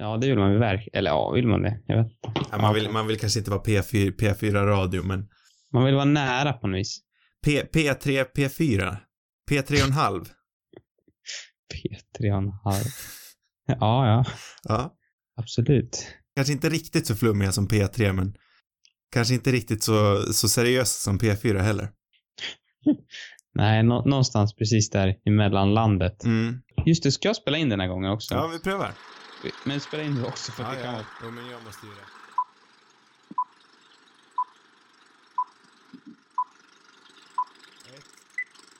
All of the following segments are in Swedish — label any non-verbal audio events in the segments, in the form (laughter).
Ja, det vill man ju verkligen. Eller ja, vill man det? Jag vet inte. Ja, man, vill, man vill kanske inte vara P4, P4 radio, men Man vill vara nära på något vis. P, P3, P4. P3,5. P3 och en halv. Ja, ja. Ja. Absolut. Kanske inte riktigt så flummiga som P3, men kanske inte riktigt så, så seriösa som P4 heller. (laughs) Nej, nå- någonstans precis där i mellanlandet. Mm. Just det, ska jag spela in den här gången också? Ja, vi prövar. Men spela in du också för att Ja, det kan ja. vara... Jo, men jag måste ju det. Ett,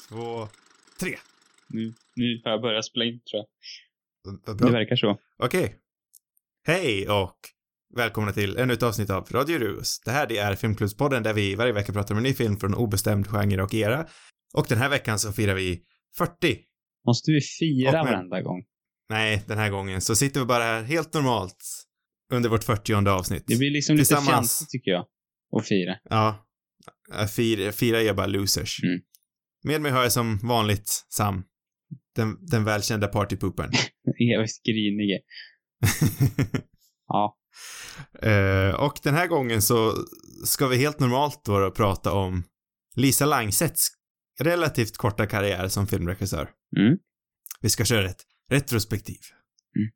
två, tre. Nu, nu får jag börja spela in tror jag. Det verkar så. Okej. Hej och välkomna till ännu ett avsnitt av Radio Rus. Det här det är Filmklubbspodden där vi varje vecka pratar om en ny film från obestämd genre och era. Och den här veckan så firar vi 40. Måste vi fira varenda gång? Nej, den här gången så sitter vi bara här helt normalt under vårt 40 avsnitt. Det blir liksom lite fjantigt tycker jag. Att fira. Ja. Äh, Fira, fira är bara losers. Mm. Med mig har jag som vanligt Sam. Den, den välkända partypoopen. (laughs) Evigt grinige. (laughs) Ja. Eh, och den här gången så ska vi helt normalt då prata om Lisa Langsets relativt korta karriär som filmregissör. Mm. Vi ska köra ett retrospektiv. Mm.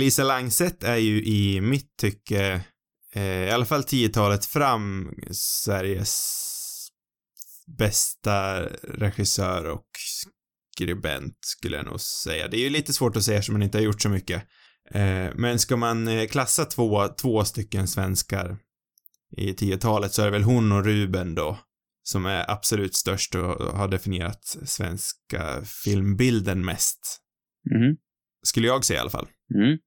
Lisa Langset är ju i mitt tycke, eh, i alla fall 10-talet fram, Sveriges bästa regissör och skribent skulle jag nog säga. Det är ju lite svårt att säga som man inte har gjort så mycket. Eh, men ska man eh, klassa två, två stycken svenskar i 10-talet så är det väl hon och Ruben då som är absolut störst och har definierat svenska filmbilden mest. Mm. Skulle jag säga i alla fall. Mm.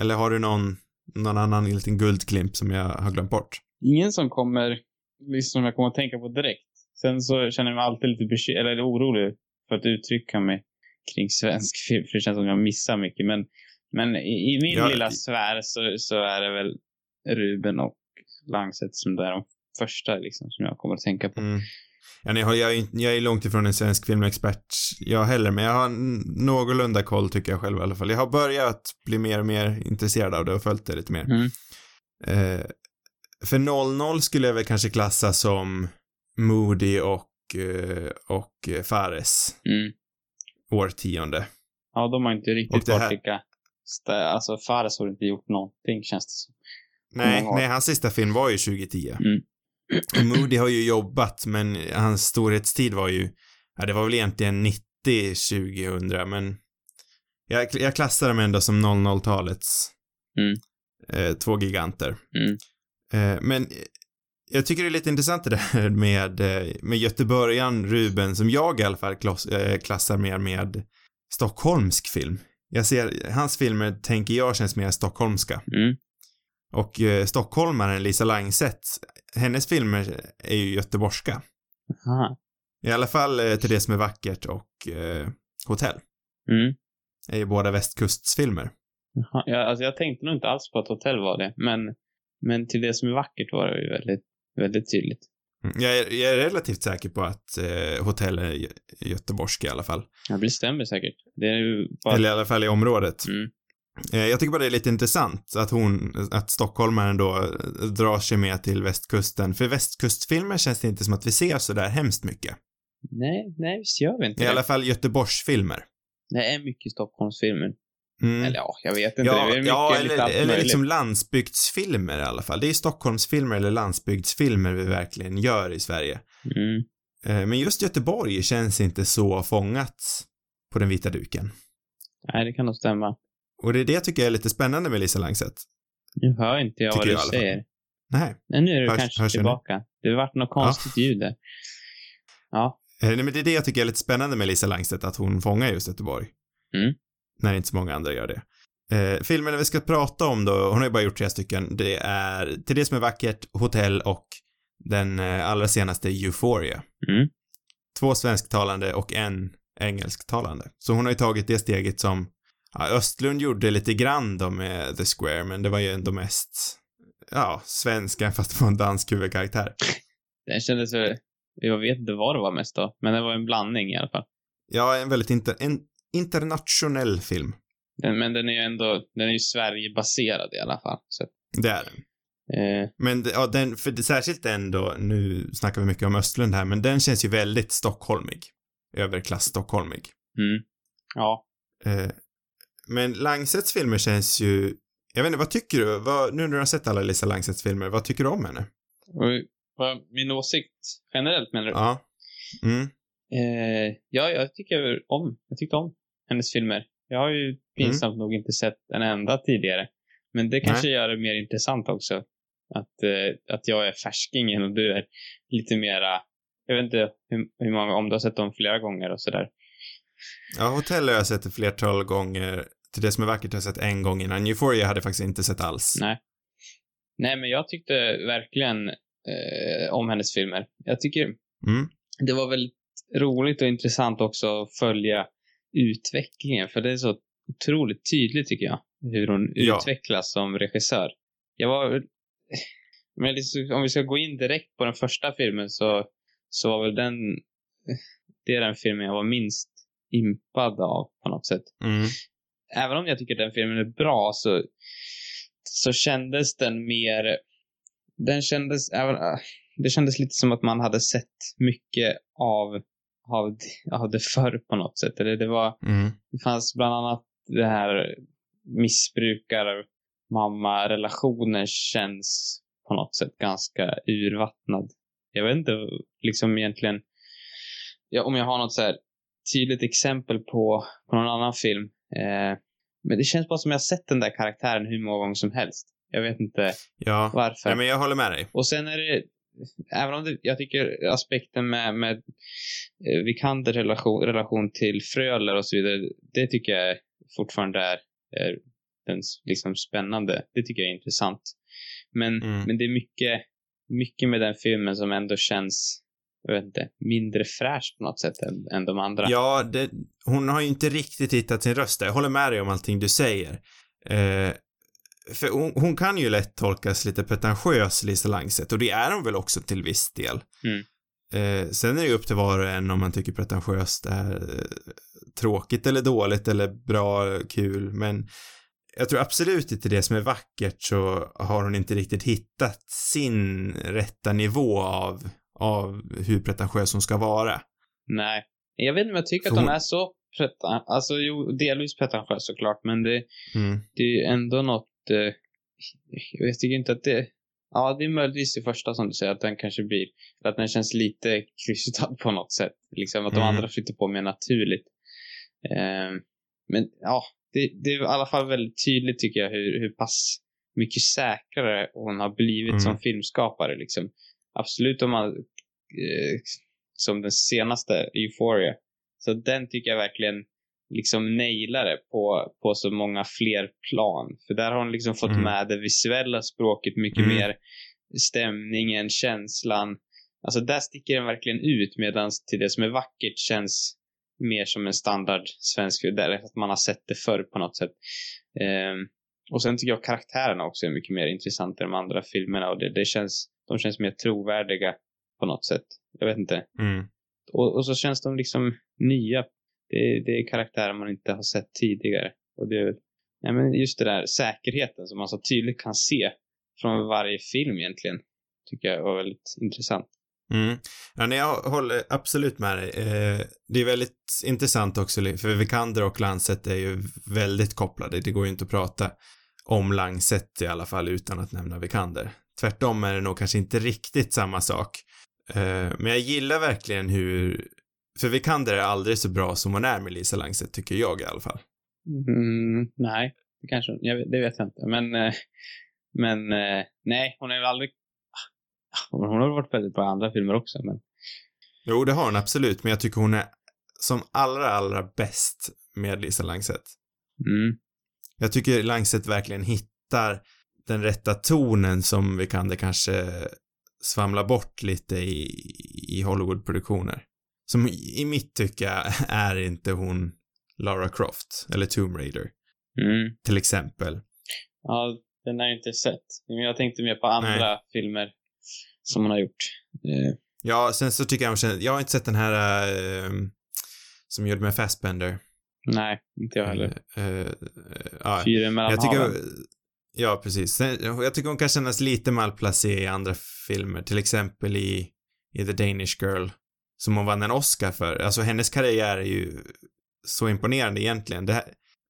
Eller har du någon, någon annan liten guldklimp som jag har glömt bort? Ingen som kommer, liksom jag kommer att tänka på direkt. Sen så känner jag mig alltid lite eller orolig för att uttrycka mig kring svensk film, för det känns som jag missar mycket. Men, men i, i min Ja, lilla sfär så, så är det väl Ruben och Langset som är de första liksom, som jag kommer att tänka på. Mm. Ja, nej, jag, är, jag är långt ifrån en svensk filmexpert jag heller, men jag har någorlunda koll tycker jag själv i alla fall. Jag har börjat bli mer och mer intresserad av det och följt det lite mer. Mm. Eh, för 00 skulle jag väl kanske klassa som Moody och, eh, och eh, Fares Mm. årtionde. Ja, de har inte riktigt det här- varit lika... Alltså, Fares har inte gjort någonting, känns det som. Nej, nej, hans sista film var ju 2010. Mm. (clears throat) Moody har ju jobbat, men hans storhetstid var ju, ja, det var väl egentligen 90, 2000, men jag, jag klassar dem ändå som 00-talets Mm. eh, två giganter. Mm. Eh, men jag tycker det är lite intressant det där med, eh, med göteborgaren Ruben, som jag i alla fall klass, eh, klassar mer med stockholmsk film. Jag ser, hans filmer tänker jag känns mer stockholmska. Mm. Och eh, stockholmaren Lisa Langset, hennes filmer är ju göteborgska. Aha. I alla fall eh, till det som är vackert och eh, Hotell. Mm. är ju båda västkustsfilmer. Jaha, Ja, alltså jag tänkte nog inte alls på att hotell var det, men, men till det som är vackert var det ju väldigt, väldigt tydligt. Mm, Jag är, jag är relativt säker på att eh, Hotell är gö- göteborgska i alla fall. Ja, det stämmer säkert. Det är ju bara... Eller i alla fall i området. Mm. Eh, jag tycker bara det är lite intressant att hon, att stockholmaren då eh, drar sig med till västkusten. För västkustfilmer känns det inte som att vi ser så där hemskt mycket. Nej, nej, visst gör vi inte I det. alla fall Göteborgsfilmer. Det är mycket Stockholmsfilmer. Mm. Eller ja, jag vet inte. Ja, det är mycket ja lite eller, allt eller möjligt. liksom landsbygdsfilmer i alla fall. Det är Stockholmsfilmer eller landsbygdsfilmer vi verkligen gör i Sverige. Mm. Eh, Men just Göteborg känns inte så fångat på den vita duken. Nej, det kan nog stämma. Och det är det jag tycker är lite spännande med Lisa Langset. Nu hör inte jag Tycker vad jag du fall. säger. Nej. Nej, nu är du Hörs- kanske hörs jag nu? tillbaka. Det har varit något konstigt ljud där. Ja. Eh, Nej, men det är det jag tycker är lite spännande med Lisa Langset, att hon fångar just Göteborg. Mm. När inte så många andra gör det. Eh, filmerna vi ska prata om då, hon har ju bara gjort tre stycken, det är Till det som är vackert, Hotell och den eh, allra senaste Euphoria. Mm. Två svensktalande och en engelsktalande. Så hon har ju tagit det steget som, ja, Östlund gjorde lite grann då med The Square, men det var ju ändå mest, ja, svenska fast det var en dansk huvudkaraktär. Den kändes väl... Jag vet inte vad det var mest då, men det var en blandning i alla fall. Ja, en väldigt inter, en internationell film. Den, men den är ju ändå, den är ju Sverigebaserad i alla fall. Så, Det är den. eh, Men ja, den, för det, särskilt den då, nu snackar vi mycket om Östlund här, men den känns ju väldigt stockholmig. Överklass stockholmig. mm. Ja. Eh, men Langsets filmer känns ju, jag vet inte, vad tycker du? Vad, nu när du har sett alla Lisa Langsets filmer, vad tycker du om henne? Min åsikt generellt menar du? Ja. Mm. Eh, ja, jag tycker om, jag tyckte om hennes filmer. Jag har ju pinsamt nog inte sett en enda tidigare. Men det kanske gör det mer intressant också. Att, eh, att jag är färskingen och du är lite mera, jag vet inte hur, hur många, om du har sett dem flera gånger och sådär. Ja, Hotell har jag sett ett flertal gånger. Till det som är vackert har jag sett en gång innan. Euphoria hade jag faktiskt inte sett alls. Nej. Nej, men jag tyckte verkligen eh, om hennes filmer. Jag tycker Mm. det var väldigt roligt och intressant också att följa utvecklingen, för det är så otroligt tydligt tycker jag, hur hon Ja. utvecklas som regissör. Jag var, men liksom, om vi ska gå in direkt på den första filmen så, så var väl den, det är den filmen jag var minst impad av på något sätt. Mm. Även om jag tycker den filmen är bra så, så kändes den mer, den kändes, även, äh, det kändes lite som att man hade sett mycket av, av, av det förr på något sätt. Eller det var, Mm. det fanns bland annat det här missbrukar mamma-relationen känns på något sätt ganska urvattnad. Jag vet inte liksom egentligen ja, om jag har något så här tydligt exempel på, på någon annan film. Eh, men det känns bara som jag har sett den där karaktären hur många gånger som helst. Jag vet inte Ja. varför. Nej, men jag håller med dig. Och sen är det, även om det, jag tycker aspekten med, med eh, Vikander relation, relation till Fröler och så vidare, det tycker jag fortfarande är, är den liksom spännande. Det tycker jag är intressant. Men, Mm. men det är mycket, mycket med den filmen som ändå känns, jag vet inte, mindre fräscht på något sätt än, än de andra. Ja, det, hon har ju inte riktigt hittat sin röst där. Jag håller med dig om allting du säger. Eh, för hon, hon kan ju lätt tolkas lite pretentiös, Lisa Langset, och det är hon väl också till viss del. Mm. Eh, sen är det ju upp till var och en om man tycker pretentiöst är eh, tråkigt eller dåligt eller bra, kul, men jag tror absolut inte det som är vackert så har hon inte riktigt hittat sin rätta nivå av, av hur pretentiös hon ska vara. Nej. Jag vet inte om jag tycker För att hon hon- är så pretentiös. Alltså jo, delvis pretentiös såklart, men det, Mm. det är ju ändå något... Eh, jag tycker inte att det... Ja, det är möjligtvis det första som du säger, att den kanske blir... Att den känns lite krystad på något sätt. Liksom att de Mm. andra flyttar på mer naturligt. Eh, men ja, det, det är i alla fall väldigt tydligt tycker jag hur, hur pass mycket säkrare hon har blivit Mm. som filmskapare. Liksom. Absolut om man... Eh, som den senaste Euphoria. Så den tycker jag verkligen liksom nailar det på, på så många fler plan. För där har hon liksom fått Mm. med det visuella språket mycket Mm. mer. Stämningen, känslan. Alltså där sticker den verkligen ut medan till det som är vackert känns mer som en standard svensk. Där att man har sett det förr på något sätt. Ehm, och sen tycker jag karaktärerna också är mycket mer intressanta än de andra filmerna och det, det känns, de känns mer trovärdiga på något sätt. Jag vet inte. Mm. Och, och så känns de liksom nya. Det, det är karaktärer man inte har sett tidigare. Och det är ja, men just det där säkerheten som man så tydligt kan se från varje film egentligen. Tycker jag var väldigt intressant. Mm. Ja, nej, jag håller absolut med dig. Eh, det är väldigt intressant också, för Vikander och Lancet är ju väldigt kopplade. Det går ju inte att prata om Lancet i alla fall utan att nämna Vikander. Tvärtom är det nog kanske inte riktigt samma sak. Eh, men jag gillar verkligen hur, för Vikander är aldrig så bra som hon är med Lisa Lancet, tycker jag i alla fall. Mm, nej, det kanske jag, det vet jag inte. Men, eh, men eh, nej, hon är väl aldrig... Hon har varit väldigt bra i andra filmer också, men Jo, det har hon absolut, men jag tycker hon är som allra, allra bäst med Lisa Lancet. mm, Jag tycker Langset verkligen hittar den rätta tonen som vi kan det kanske svamla bort lite i, i Hollywoodproduktioner. Som i mitt tycke är inte hon Lara Croft eller Tomb Raider mm. till exempel. Ja, den har jag inte sett. Men jag tänkte mer på andra filmer som hon har gjort. Eh, Ja, sen så tycker jag hon jag har inte sett den här eh, som gjorde med Fassbender. Nej, inte jag heller. Eh, eh, ja, Fyren mellan jag tycker, haven. Ja precis. Jag tycker hon kan kännas lite malplacé i andra filmer, till exempel i, i The Danish Girl, som hon vann en Oscar för. Alltså hennes karriär är ju så imponerande egentligen. Det här,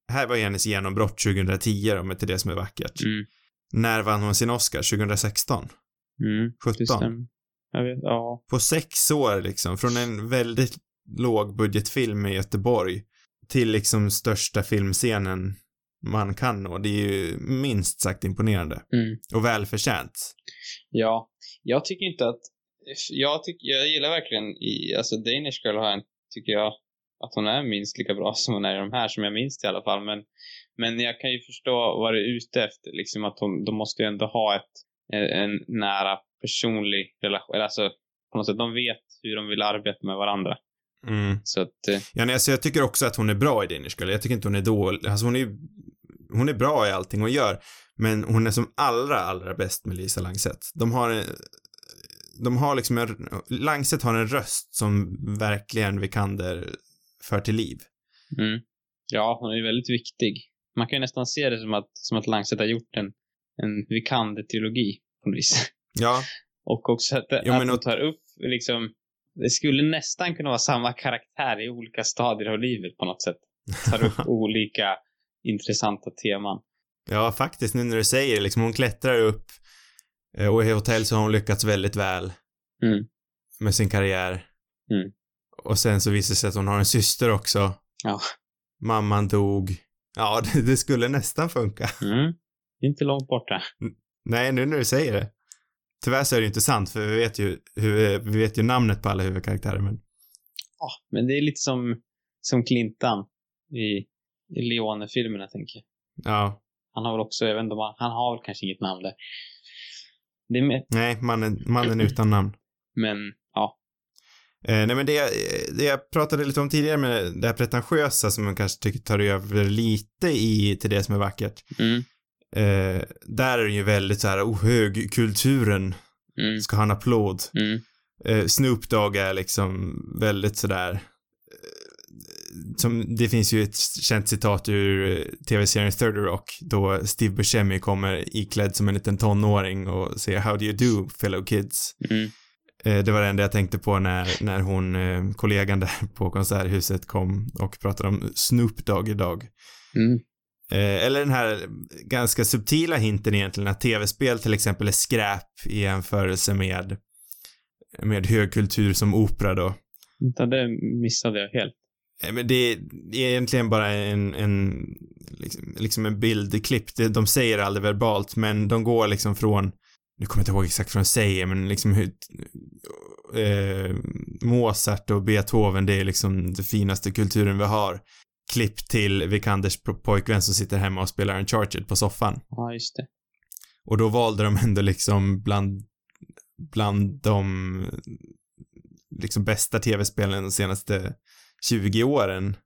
här var ju hennes genombrott 2010 om inte det som är vackert. Mm. När vann hon sin Oscar? 2016? Mm. Det 17? stämmer. Jag vet, ja. På sex år liksom, från en väldigt lågbudgetfilm i Göteborg till liksom största filmscenen man kan nå. Det är ju minst sagt imponerande. Mm. Och välförtjänt. Ja, jag tycker inte att... Jag, tycker, jag gillar verkligen i... Alltså Danish Girl har en, tycker jag, att hon är minst lika bra (laughs) som hon är i de här, som jag minns det i alla fall. Men, men jag kan ju förstå vad du är ute efter. Liksom att hon, de måste ju ändå ha ett, en, nära personlig relation. Eller Alltså, på något sätt, de vet hur de vill arbeta med varandra. Mm. Så att... eh, Ja, nej, alltså jag tycker också att hon är bra i Danish Girl. Jag tycker inte hon är dålig. Alltså hon är ju, hon är bra i allting hon gör. Men hon är som allra, allra bäst med Lisa Langset. De har en, de har liksom en, Langset har en röst som verkligen Vikander för till liv. Mm. Ja, hon är väldigt viktig. Man kan ju nästan se det som att, som att Langset har gjort en, en Vikander-trilogi på något vis. Ja, (laughs) Och också att, Jo, att de tar upp liksom, det skulle nästan kunna vara samma karaktär i olika stadier av livet på något sätt. Tar upp (laughs) olika intressanta teman. ja faktiskt nu när du säger det, liksom hon klättrar upp eh, och i hotell så har hon lyckats väldigt väl Mm. med sin karriär. Mm. Och sen så visar det sig att hon har en syster också. Ja. Mamman dog. Ja, (laughs) det, det skulle nästan funka. Mm. Inte långt borta. Nej, nu när du säger det. Tyvärr så är det ju inte sant, för vi vet ju, hur, vi vet ju namnet på alla huvudkaraktärer, men Ja, men det är lite som, som Clintan i, i Leone-filmerna, tänker jag. ja, Han har väl också, jag vet inte om han, han har väl kanske inget namn där. Det är med, nej, mannen, mannen utan namn. men ja. Eh, nej, men det, jag- det jag pratade lite om tidigare med det här pretentiösa som man kanske tycker tar över lite i till det som är vackert. Mm. Eh, där är det ju väldigt så här, oh, högkulturen Mm. ska ha en applåd. Mm. Eh, Snoop Dogg är liksom väldigt sådär som, det finns ju ett känt citat ur eh, tv-serien 30 Rock då Steve Buscemi kommer iklädd som en liten tonåring och säger How do you do fellow kids? Mm. Eh, det var det enda jag tänkte på när, när hon, eh, kollegan där (laughs) på konserthuset kom och pratade om Snoop Dogg idag. Mm. Eller den här ganska subtila hinten egentligen att tv-spel till exempel är skräp i jämförelse med med högkultur som opera då. Det missade jag helt. Eh, Men det är det är egentligen bara en, en liksom, liksom en bildklipp. Det, de säger aldrig verbalt, men de går liksom från, nu kommer jag inte ihåg exakt vad de säger, men liksom hur, eh, Mozart och Beethoven, det är liksom det finaste kulturen vi har. Klipp till Vikanders po- pojkvän som sitter hemma och spelar Uncharted på soffan. Ja, just det. Och då valde de ändå liksom bland, bland de liksom bästa tv-spelen de senaste 20 åren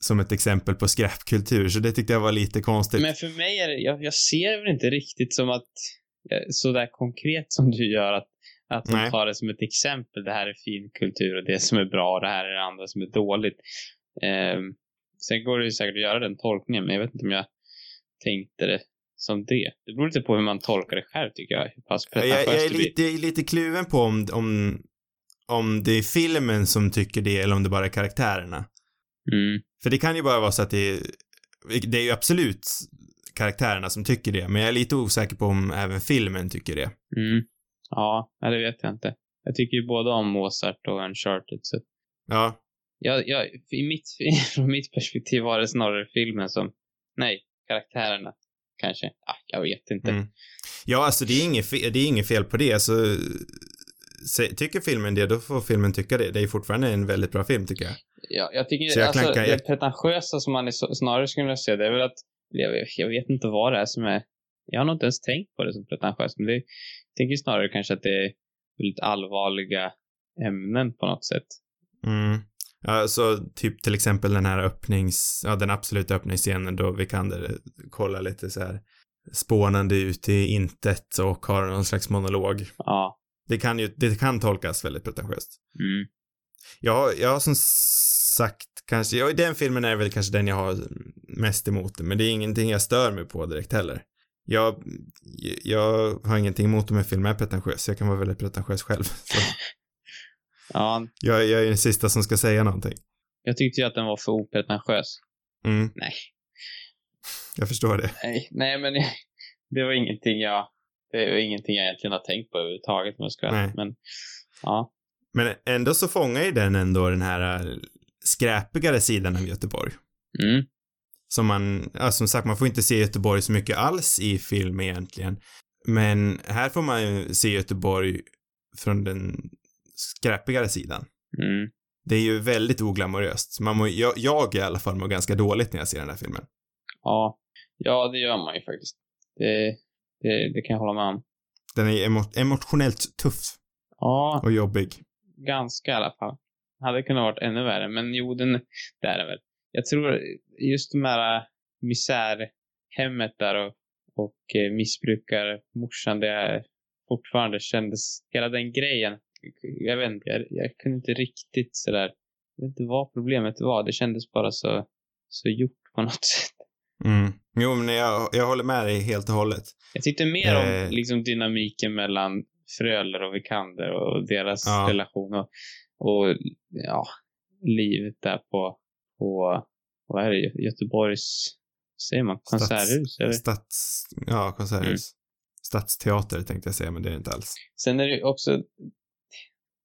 som ett exempel på skräpkultur, så det tyckte jag var lite konstigt. Men för mig är det, jag, jag ser väl inte riktigt som att, eh, så där konkret som du gör, att, att de tar det som ett exempel. Det här är fin kultur och det som är bra och det här är det andra som är dåligt. Ehm, sen går det ju säkert att göra den tolkningen, men jag vet inte om jag tänkte det som det. Det beror lite på hur man tolkar det själv, tycker jag. Pass jag, jag är lite, lite kluven på om, om, om det är filmen som tycker det eller om det bara är karaktärerna. Mm. För det kan ju bara vara så att det är, det är ju absolut karaktärerna som tycker det, men jag är lite osäker på om även filmen tycker det. Mm. Ja, det vet jag inte. Jag tycker ju både om Mozart och Uncharted, så Ja, jag, jag, i mitt, (laughs) från mitt perspektiv var det snarare filmen som, nej, karaktärerna kanske. Ah, jag vet inte. Mm. Ja, alltså det är inget fel, det är inget fel på det. Alltså, tycker filmen det, då får filmen tycka det. Det är fortfarande en väldigt bra film, tycker jag. Ja, jag tycker Så jag alltså, klankar- det jag- pretentiösa som man är så, snarare skulle vilja se, det är väl att, jag, vet- jag vet inte vad det är som är, jag har nog inte ens tänkt på det som pretentiöst, men det, jag tänker snarare kanske att det är väldigt allvarliga ämnen på något sätt. Mm. Alltså, typ till exempel den här öppnings, ja den absoluta öppningsscenen då vi kan kolla lite så här spånande ut i intet och har någon slags monolog. Ja. Det kan ju, det kan tolkas väldigt pretentiöst. Mm. Jag, jag har som sagt kanske, ja, i den filmen är väl kanske den jag har mest emot men det är ingenting jag stör mig på direkt heller. Jag, jag har ingenting emot om en film är pretentiös, jag kan vara väldigt pretentiös själv. (laughs) Ja, Jag, jag är den sista som ska säga någonting. jag tyckte ju att den var för opretentiös. Mm, Nej. jag förstår det. Nej, nej men det var ingenting jag, det var ingenting jag egentligen har tänkt på överhuvudtaget om jag ska Nej. Men, ja. Men ändå så fångar ju den ändå den här äh, skräpigare sidan av Göteborg. Mm. Som man, ja, som sagt, man får inte se Göteborg så mycket alls i film egentligen. Men här får man ju se Göteborg från den skräpigare sidan. Mm. Det är ju väldigt oglamoröst. Man må, jag, jag i alla fall mår ganska dåligt när jag ser den här filmen. Ja. ja, det gör man ju faktiskt. Det, det, det kan jag hålla med om. Den är emo, emotionellt tuff Ja, och jobbig. ganska i alla fall. Hade kunnat varit ännu värre, men jo, den, det är det väl. Jag tror just de här äh, misärhemmet där och, och eh, missbrukarmorsan, det är fortfarande kändes, hela den grejen, jag vet inte, jag, jag kunde inte riktigt sådär, jag vet inte vad problemet var, det kändes bara så, så gjort på något (laughs) sätt. Mm. Jo, men jag, jag håller med dig helt och hållet. Jag tyckte mer om Eh. liksom dynamiken mellan Fröler och Vikander och deras Ja. relation och, och ja, livet där på, på vad är det, Gö- Göteborgs, säger man, konserthus? eller? Stats, ja, konserthus. Mm. Stadsteater tänkte jag säga, men det är det inte alls. Sen är det ju också,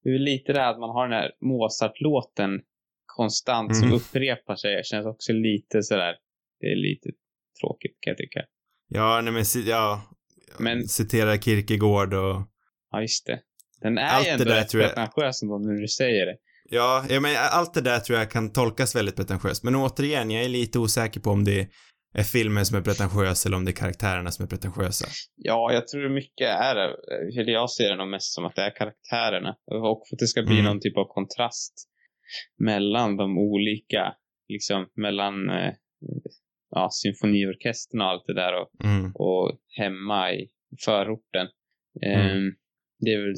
det är lite det här att man har den här Mozart-låten konstant som Mm. upprepar sig. Det känns också lite sådär, det är lite tråkigt kan jag tycka. Ja, nej men, ja. Men- Citera Kierkegaard och Ja, just det. Den är Allt ju det ändå där rätt jag- pretentiös ändå när du säger det. Ja, ja men allt det där tror jag kan tolkas väldigt pretentiöst. Men återigen, jag är lite osäker på om det är filmen som är pretentiös eller om det är karaktärerna som är pretentiösa. Ja, jag tror mycket är det. Eller jag ser det nog mest som att det är karaktärerna. Och för att det ska bli Mm. någon typ av kontrast mellan de olika, liksom mellan eh, ja, symfoniorkestern och allt det där och, Mm. och hemma i förorten. Mm. Ehm, det, är väl,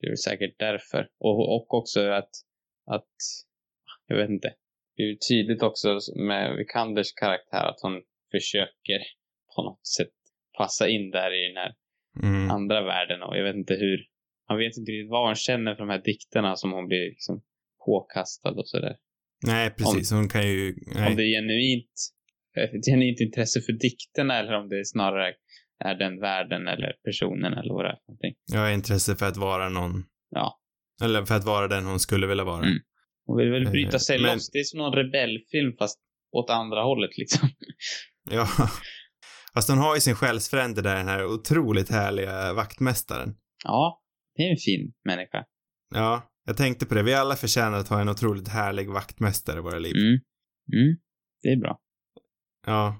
det är väl säkert därför. Och, och också att, att, jag vet inte, det är ju tydligt också med Vikanders karaktär att hon försöker på något sätt passa in där i den här Mm. andra världen och jag vet inte hur, man vet inte riktigt vad hon känner för de här dikterna som hon blir liksom påkastad och sådär. Nej, precis. Hon kan ju... Om Nej. det är genuint, eh, ett genuint intresse för dikterna eller om det snarare är den världen eller personen eller vad det är för någonting. Har intresse för att vara någon... Ja. Eller för att vara den hon skulle vilja vara. Mm. Hon vill väl Eh, bryta sig men- loss. Det är som någon rebellfilm fast åt andra hållet liksom. (laughs) Ja. Fast hon har ju sin själsfrände där, den här otroligt härliga vaktmästaren. Ja, det är en fin människa. Ja, jag tänkte på det. Vi alla förtjänar att ha en otroligt härlig vaktmästare i våra liv. Mm. Mm. Det är bra. Ja.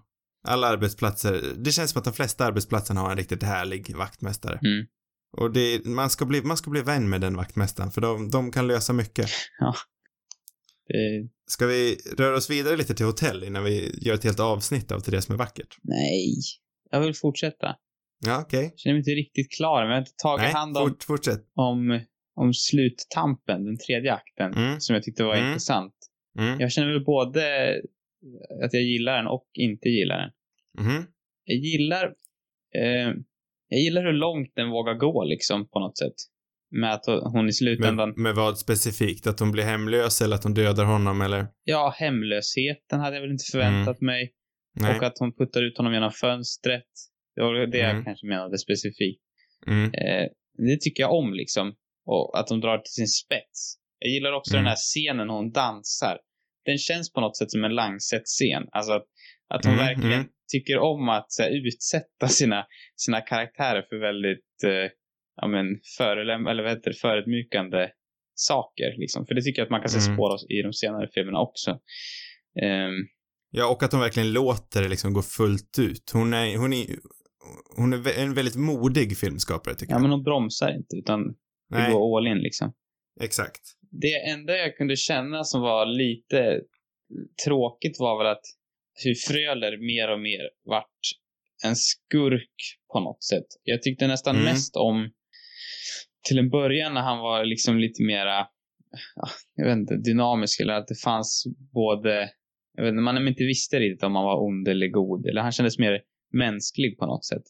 Alla arbetsplatser, det känns som att de flesta arbetsplatserna har en riktigt härlig vaktmästare. Mm. Och det, man ska bli, man ska bli vän med den vaktmästaren, för de, de kan lösa mycket. (laughs) Det, Ska vi röra oss vidare lite till hotell innan vi gör ett helt avsnitt av Till det som är vackert? nej. Jag vill fortsätta. Ja, okej. Jag känner mig inte riktigt klar, men jag har inte tagit Nej, hand om, fort, fortsätt. om, om sluttampen, den tredje akten, Mm. som jag tyckte var Mm. intressant. Mm. Jag känner väl både att jag gillar den och inte gillar den. Mhm. Jag gillar, eh, jag gillar hur långt den vågar gå liksom på något sätt. Med att hon i slutändan, Med, med vad specifikt? Att hon blir hemlös eller att hon dödar honom eller? ja, hemlösheten hade jag väl inte förväntat mig. Nej. Och att hon puttar ut honom genom fönstret. Det var det jag Mm. kanske menade specifikt. Mm. Eh, det tycker jag om liksom. Och att de drar till sin spets. Jag gillar också Mm. den här scenen när hon dansar. Den känns på något sätt som en Langset-scen. Alltså att, att hon Mm, verkligen mm. tycker om att så här, utsätta sina, sina karaktärer för väldigt eh, ja, men, föroläm- eller vad heter det, förödmjukande saker. Liksom. För det tycker jag att man kan se Mm. spår av i de senare filmerna också. Ehm, Ja, och att hon verkligen låter det liksom gå fullt ut. Hon är, hon är, hon är en väldigt modig filmskapare tycker ja, jag. men hon bromsar inte utan det går all in liksom. exakt. Det enda jag kunde känna som var lite tråkigt var väl att hur Fröler mer och mer vart en skurk på något sätt. Jag tyckte nästan Mm. mest om till en början när han var liksom lite mera ja, jag vet inte, dynamisk eller att det fanns både, jag vet inte, man inte visste riktigt om han var ond eller god. Eller han kändes mer mänsklig på något sätt.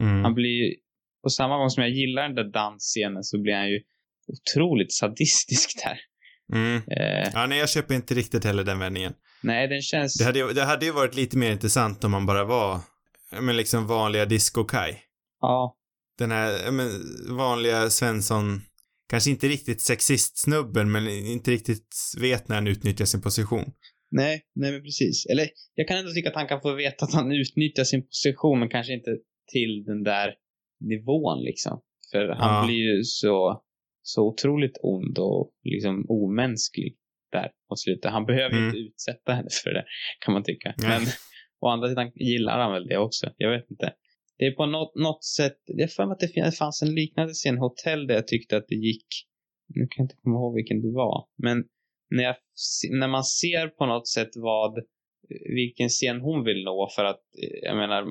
Mm. Han blir, på samma gång som jag gillar den där dansscenen så blir han ju otroligt sadistisk där. Mm. Eh, Ja, nej, jag köper inte riktigt heller den vändningen. nej, den känns... Det hade, ju- det hade ju varit lite mer intressant om man bara var, men liksom vanliga disco-Kaj. Ja, Den här, men vanliga Svensson, kanske inte riktigt sexist-snubben, men inte riktigt vet när han utnyttjar sin position. nej, nej men precis. Eller jag kan ändå tycka att han kan få veta att han utnyttjar sin position, men kanske inte till den där nivån liksom. För han Ja. blir ju så, så otroligt ond och liksom omänsklig där på slutet. Han behöver Mm. inte utsätta henne för det, kan man tycka. Nej. Men å andra sidan gillar han väl det också. Jag vet inte. Det är på något, något sätt, jag har för mig att det fanns en liknande scen, hotell, där jag tyckte att det gick, nu kan jag inte komma ihåg vilken det var, men när, jag, när man ser på något sätt vad, vilken scen hon vill nå för att, eh, jag menar,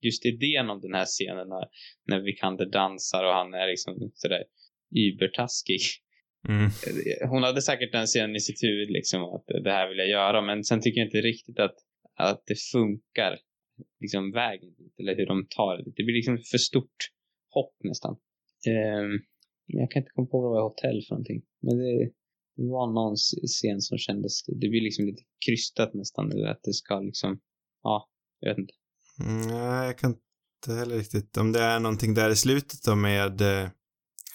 just idén om den här scenen när, när Vikander dansar och han är liksom sådär übertaskig. Mm. Hon hade säkert den scenen i sitt huvud liksom att det här vill jag göra men sen tycker jag inte riktigt att, att det funkar liksom vägen dit eller hur de tar det. Det blir liksom för stort hopp nästan. Men jag kan inte komma på vad det var hotell för någonting. Men det, det var någon scen som kändes, det blir liksom lite krystat nästan eller att det ska liksom, ja, jag vet inte. Mm, nej, jag kan inte heller riktigt. Om det är någonting där i slutet då med eh,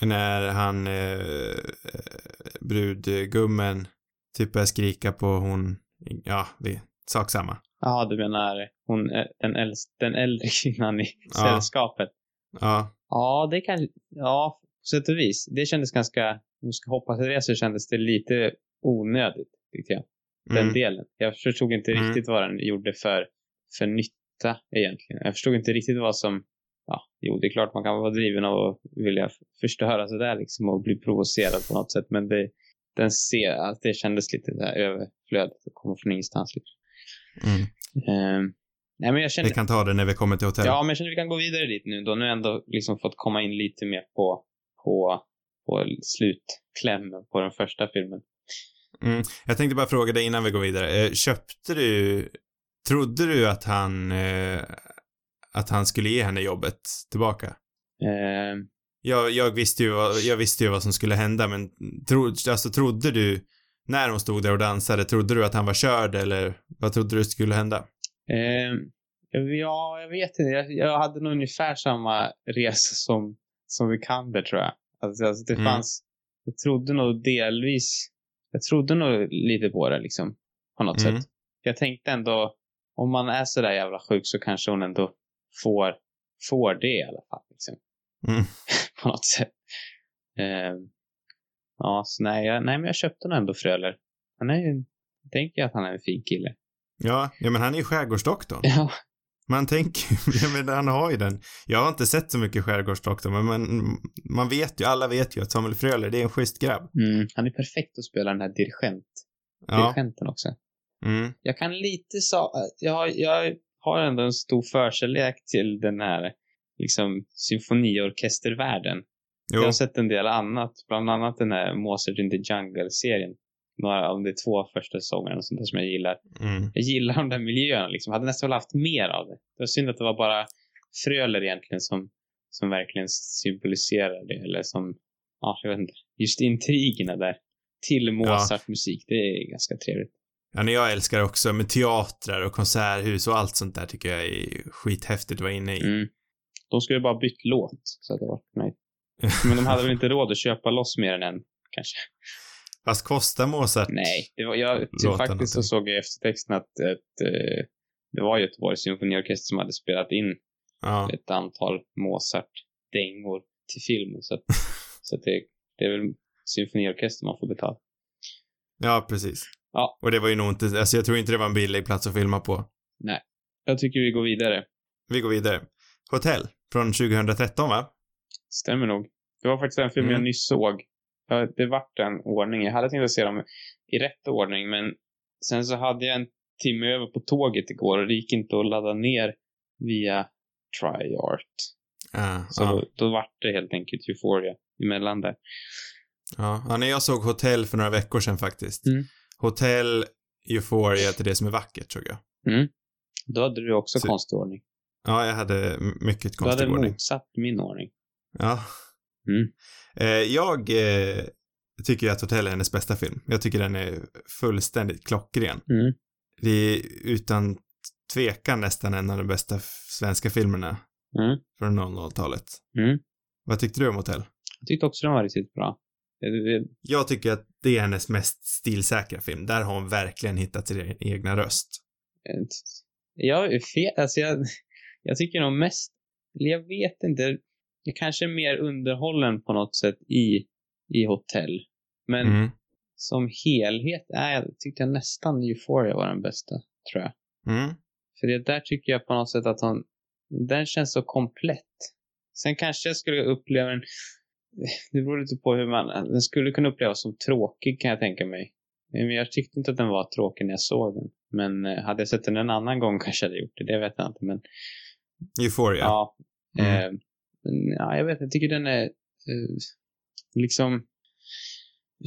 när han, eh, eh, brudgummen, typ börjar skrika på hon, ja, det är sak samma. Ja, du menar hon, är den, äldst, den äldre kvinnan i Ja. sällskapet. Ja, Ja, det kan, ja, på sätt och vis. Det kändes ganska, om jag ska hoppa till det så kändes det lite onödigt, tyckte jag. Den mm, delen. Jag förstod inte Mm. riktigt vad den gjorde för, för nytta egentligen. Jag förstod inte riktigt vad som, ja, jo, det är klart man kan vara driven av att vilja förstöra sådär liksom och bli provocerad på något sätt, men det, den ser, att det kändes lite där överflödigt att komma från ingenstans. Liksom. mm. Ehm, nej, men jag känner, Vi kan ta det när vi kommer till hotellet. Ja, men jag känner att vi kan gå vidare dit nu då. Nu har jag ändå liksom fått komma in lite mer på, på, på slutklämmen på den första filmen. Mm. Jag tänkte bara fråga dig innan vi går vidare. Eh, köpte du, trodde du att han, eh, att han skulle ge henne jobbet tillbaka? Eh, Jag, jag, visste ju vad, jag visste ju vad som skulle hända, men tro, alltså, trodde du, när hon stod där och dansade, trodde du att han var körd eller vad trodde du skulle hända? eh, ja, jag vet inte. Jag, jag hade nog ungefär samma resa som, som Vikander tror jag. Alltså, alltså det Mm. fanns, jag trodde nog delvis, jag trodde nog lite på det liksom. På något Mm. sätt. Jag tänkte ändå, om man är sådär jävla sjuk så kanske hon ändå får, får det i alla fall. Liksom. Mm. (laughs) på något sätt. Eh, ja, så nej, jag, nej, men jag köpte nog ändå Fröler. Han är ju, jag tänker att han är en fin kille. Ja, ja men han är ju skärgårdsdoktorn. (laughs) Ja, Man tänker (laughs) han har ju den. Jag har inte sett så mycket skärgårdsdoktorn, men man, man vet ju, alla vet ju att Samuel Fröler, det är en schysst grabb. mm, han är perfekt att spela den här dirigent, Ja. dirigenten också. Mm. Jag kan lite sa, jag, jag har ändå en stor förkärlek till den här liksom symfoniorkestervärlden. Jo. Jag har sett en del annat, bland annat den här Mozart in the Jungle-serien. Några av de två första säsongerna och sånt där som jag gillar. Mm. jag gillar de där miljöerna liksom. Hade nästan velat haft mer av det. Det var synd att det var bara Fröler egentligen som, som verkligen symboliserar det. Eller som, ja, jag vet inte. Just intrigerna där. Till Mozart-musik. Det är ganska trevligt. Ja, men jag älskar också med teatrar och konserthus och allt sånt där tycker jag är skithäftigt att vara inne i. Mm. De skulle bara bytt låt. Så att det var nöjd. (laughs) Men de hade väl inte råd att köpa loss mer än en, kanske. Fast kostar Mozart? Nej, det var, jag, Låta faktiskt så någonting. såg jag i eftertexten att, att eh, det var Göteborgs symfoniorkester som hade spelat in Ja. ett antal Mozart-dängor till filmen. Så, att, (laughs) så att det, det är väl symfoniorkester man får betala. Ja, precis. Ja. Och det var ju nog inte, alltså jag tror inte det var en billig plats att filma på. Jag tycker vi går vidare. Vi går vidare. Hotell från 2013 va? Stämmer nog. Det var faktiskt en film Mm. jag nyss såg. Det vart en ordning. Jag hade tänkt att se dem i rätt ordning, men sen så hade jag en timme över på tåget igår och det gick inte att ladda ner via TriArt. Ja, Så ja. då, då vart det helt enkelt Euphoria emellan där. Ja, ja, när jag såg Hotell för några veckor sedan faktiskt. Mm. Hotell, Euphoria till det som är vackert såg jag. Då hade du också Så- konstig ordning. Ja, jag hade mycket Du hade konstig ordning. motsatt min ordning. Ja. Mm. Eh, jag eh, tycker ju att Hotell är hennes bästa film. Jag tycker den är fullständigt klockren. Mm. Det är utan tvekan nästan en av de bästa svenska filmerna Mm. från 00-talet. Mm. Vad tyckte du om Hotell? Jag tyckte också den var riktigt bra. Jag tycker att det är hennes mest stilsäkra film. Där har hon verkligen hittat sin e- egna röst. Jag är fel. Alltså jag, jag tycker nog mest, jag vet inte. Jag kanske är mer underhållen på något sätt i, i hotell. Men Mm. som helhet jag, tyckte jag nästan Euphoria var den bästa, tror jag. Mm. För det där tycker jag på något sätt att hon, den känns så komplett. Sen kanske jag skulle uppleva den, det beror lite på hur man, den skulle kunna upplevas som tråkig kan jag tänka mig. Men jag tyckte inte att den var tråkig när jag såg den. Men eh, hade jag sett den en annan gång kanske jag hade gjort det, det vet jag inte. Men Euphoria. ja, Mm. eh, men, ja jag vet jag tycker den är eh, liksom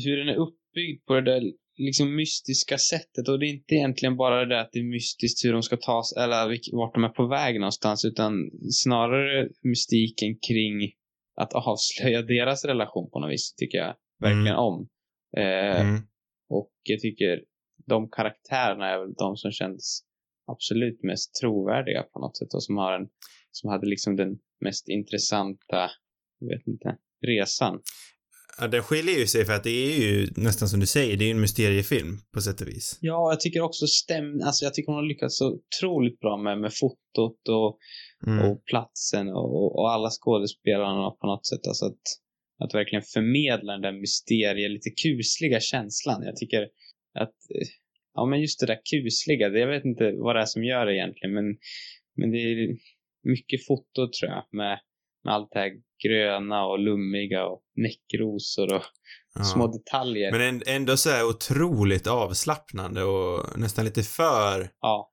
hur den är uppbyggd på det där liksom mystiska sättet och det är inte egentligen bara det där att det är mystiskt hur de ska ta sig, eller vart de är på väg någonstans utan snarare mystiken kring att avslöja (laughs) deras relation på något vis tycker jag verkligen Mm. om. Eh, Mm. och jag tycker de karaktärerna är väl de som känns absolut mest trovärdiga på något sätt och som har en, som hade liksom den mest intressanta, jag vet inte, resan. Ja, den skiljer ju sig för att det är ju nästan som du säger, det är ju en mysteriefilm på sätt och vis. Ja, jag tycker också stäm, alltså jag tycker hon har lyckats så otroligt bra med, med fotot och, Mm. och platsen och, och alla skådespelarna på något sätt. Alltså att, att verkligen förmedla den där mysterie, lite kusliga känslan. Jag tycker att, ja men just det där kusliga, det, jag vet inte vad det är som gör det egentligen, men, men det är mycket foto tror jag med, med allt det här gröna och lummiga och näckrosor och Ja. små detaljer. Men änd- ändå så är otroligt avslappnande och nästan lite för, Ja.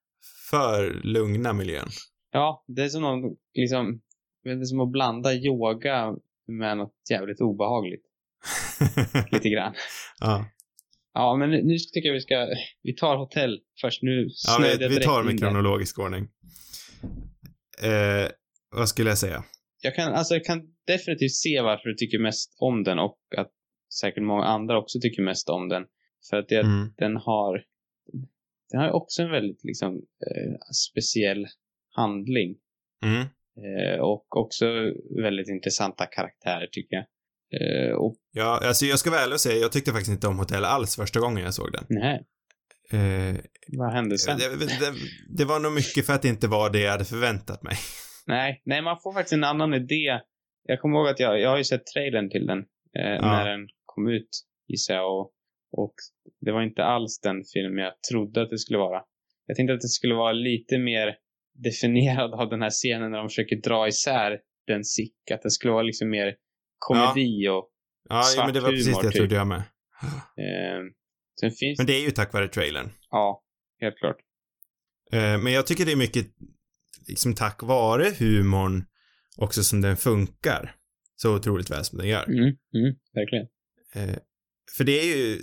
för lugna miljön. Ja, det är som någon, liksom, det är som att blanda yoga med något jävligt obehagligt. (laughs) Lite grann. ja. Ja, men nu tycker jag vi ska, vi tar hotell först. Nu Ja, vi, vi tar med kronologisk ordning. Eh, vad skulle jag säga? Jag kan, alltså jag kan definitivt se varför du tycker mest om den och att säkert många andra också tycker mest om den. För att det, Mm. den har, den har också en väldigt liksom eh, speciell handling. Mm. Eh, och också väldigt intressanta karaktärer tycker jag. Eh, och Ja, alltså jag ska vara ärlig och säga, jag tyckte faktiskt inte om Hotell alls första gången jag såg den. nej, Eh, vad hände sen? det, det, det var nog mycket för att det inte var det jag hade förväntat mig. Nej, nej, man får faktiskt en annan idé. Jag kommer ihåg att jag, jag har ju sett trailern till den eh, när den kom ut, gissar jag. Och, och det var inte alls den film jag trodde att det skulle vara. Jag tänkte att det skulle vara lite mer definierad av den här scenen när de försöker dra isär den sick. Att det skulle vara liksom mer komedi och... Ja, Svart men det var precis humor, det jag typ. trodde jag med. Eh, finns Men det är ju tack vare trailern. Ja, helt klart. Eh, men jag tycker det är mycket liksom tack vare humorn också som den funkar så otroligt väl som den gör. Mm, mm, verkligen. Eh, för det är ju,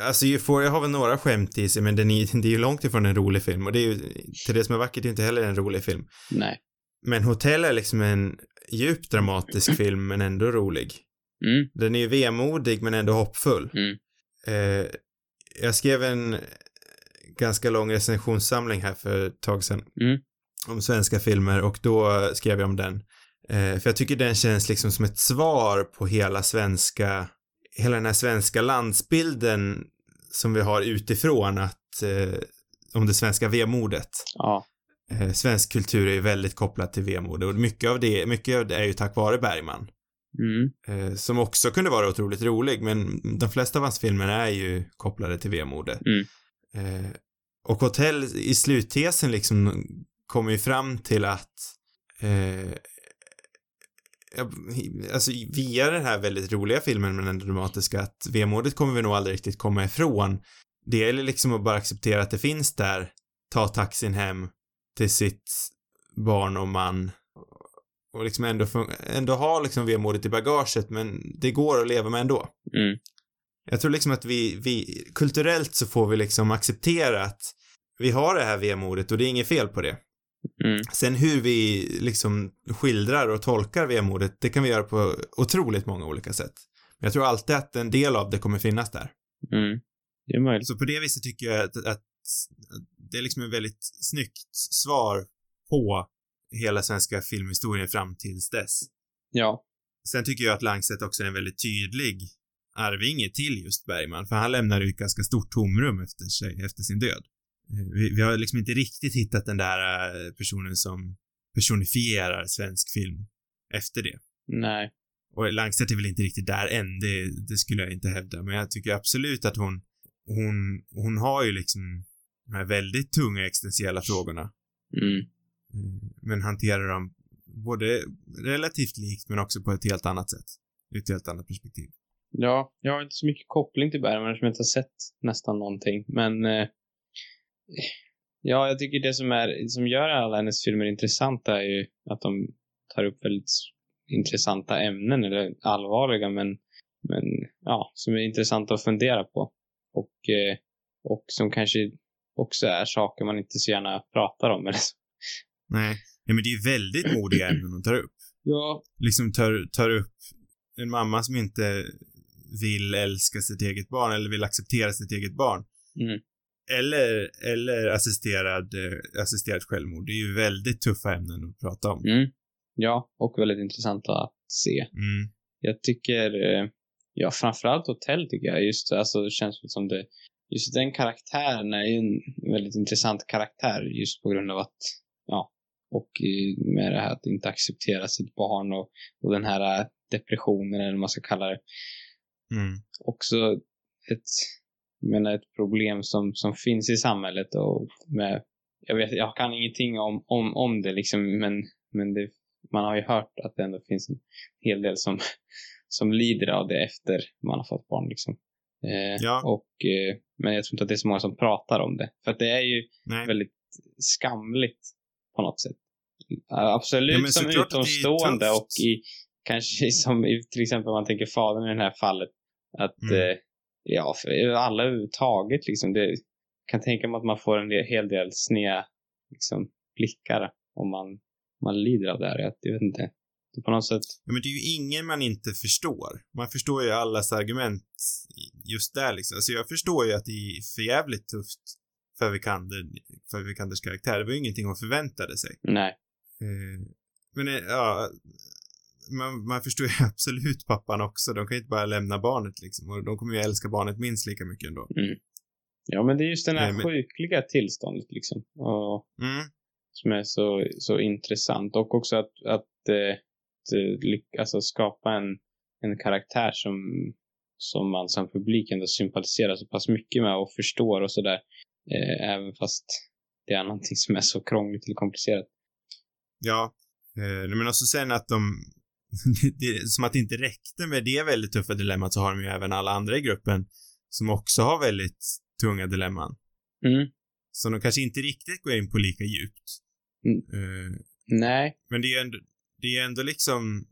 alltså Euphoria har väl några skämt i sig men den är, (laughs) det är ju långt ifrån en rolig film och det är ju, till det som är vackert är inte heller en rolig film. Nej. Men Hotell är liksom en djupt dramatisk (clears throat) film men ändå rolig. Mm, Den är ju vemodig men ändå hoppfull. mm, Eh, jag skrev en ganska lång recensionssamling här för ett tag sedan. Mm. Om svenska filmer och då skrev jag om den. Eh, för jag tycker den känns liksom som ett svar på hela svenska, hela den här svenska landsbilden som vi har utifrån att, eh, om det svenska vemodet. ja. Eh, svensk kultur är ju väldigt kopplat till vemod och mycket av det, mycket av det är ju tack vare Bergman. Mm, Eh, som också kunde vara otroligt rolig, men de flesta av hans filmer är ju kopplade till vemodet. Mm. Eh, och Hotell i sluttesen liksom kommer ju fram till att eh, alltså via den här väldigt roliga filmen men ändå dramatiska att vemodet kommer vi nog aldrig riktigt komma ifrån. Det gäller liksom att bara acceptera att det finns där, ta taxin hem till sitt barn och man och liksom ändå, ändå ha liksom vemodet i bagaget men det går att leva med ändå. Mm. Jag tror liksom att vi, vi, kulturellt så får vi liksom acceptera att vi har det här vemodet och det är inget fel på det. Mm. Sen hur vi liksom skildrar och tolkar vemodet, det kan vi göra på otroligt många olika sätt. Men jag tror alltid att en del av det kommer finnas där. Mm. Det är möjligt. Så på det viset tycker jag att, att det är liksom ett väldigt snyggt svar på hela svenska filmhistorien fram tills dess. Ja. Sen tycker jag att Langset också är en väldigt tydlig arvinge till just Bergman, för han lämnar ju ett ganska stort tomrum efter sig, efter sin död. Vi, vi har liksom inte riktigt hittat den där eh, personen som personifierar svensk film efter det. Nej. Och Langset är väl inte riktigt där än, det, det skulle jag inte hävda, men jag tycker absolut att hon, hon, hon har ju liksom de här väldigt tunga existentiella frågorna, Mm. eh, men hanterar dem både relativt likt men också på ett helt annat sätt. Ur ett helt annat perspektiv. Ja, jag har inte så mycket koppling till Bergman eftersom jag inte har sett nästan någonting. Men eh, ja, jag tycker det som, är, som gör alla hennes filmer intressanta är ju att de tar upp väldigt intressanta ämnen, eller allvarliga, men, men ja, som är intressanta att fundera på. Och, eh, och som kanske också är saker man inte så gärna pratar om. (laughs) Eller så. Nej. Ja, men det är väldigt modiga ämnen hon tar upp. Ja. Liksom tar, tar upp en mamma som inte vill älska sitt eget barn eller vill acceptera sitt eget barn. Mm. Eller, eller assisterad, eh, assisterat självmord. Det är ju väldigt tuffa ämnen att prata om. Mm. Ja, och väldigt intressanta att se. Mm. Jag tycker, eh, ja framförallt hotell tycker jag, just alltså det känns som det, just den karaktären är ju en väldigt intressant karaktär just på grund av att, ja, och eh, med det här att inte acceptera sitt barn och, och den här depressionen eller vad man ska kalla det. Mm. Också ett, menar ett problem som, som finns i samhället och med, jag vet, jag kan ingenting om, om, om det liksom, men, men det, man har ju hört att det ändå finns en hel del som, (laughs) som lider av det efter man har fått barn liksom. Eh, Ja. och, eh, men jag tror inte att det är så många som pratar om det. För att det är ju Nej. väldigt skamligt på något sätt. Absolut Ja, som utomstående och i, kanske (laughs) som i, till exempel om man tänker fadern i det här fallet. Att, Mm. eh, ja, för alla överhuvudtaget liksom. Det, kan tänka mig att man får en del, hel del sneda liksom, blickar om man, man lider av det här. Jag, vet inte. Det på något sätt. Ja, men det är ju ingen man inte förstår. Man förstår ju allas argument just där liksom. Alltså jag förstår ju att det är för jävligt tufft för Vikander, för Vikanders karaktär. Det var ju ingenting hon förväntade sig. Nej. Eh, men eh, ja, man, man förstår ju (laughs) absolut pappan också. De kan ju inte bara lämna barnet liksom. Och de kommer ju älska barnet minst lika mycket ändå. Ja, men det är just det här Nej, men- sjukliga tillståndet liksom. Och, Mm. som är så, så intressant. Och också att, att, eh, att eh, alltså skapa en, en karaktär som, som man som publik ändå sympatiserar så pass mycket med och förstår och sådär. Eh, även fast det är någonting som är så krångligt eller komplicerat. Ja. Eh, men också sen att de, (laughs) det som att det inte räckte med det väldigt tuffa dilemmat så har de ju även alla andra i gruppen som också har väldigt tunga dilemman. Mm. Så de kanske inte riktigt går in på lika djupt. Mm. Eh, Nej, men det är ändå, det är ändå liksom,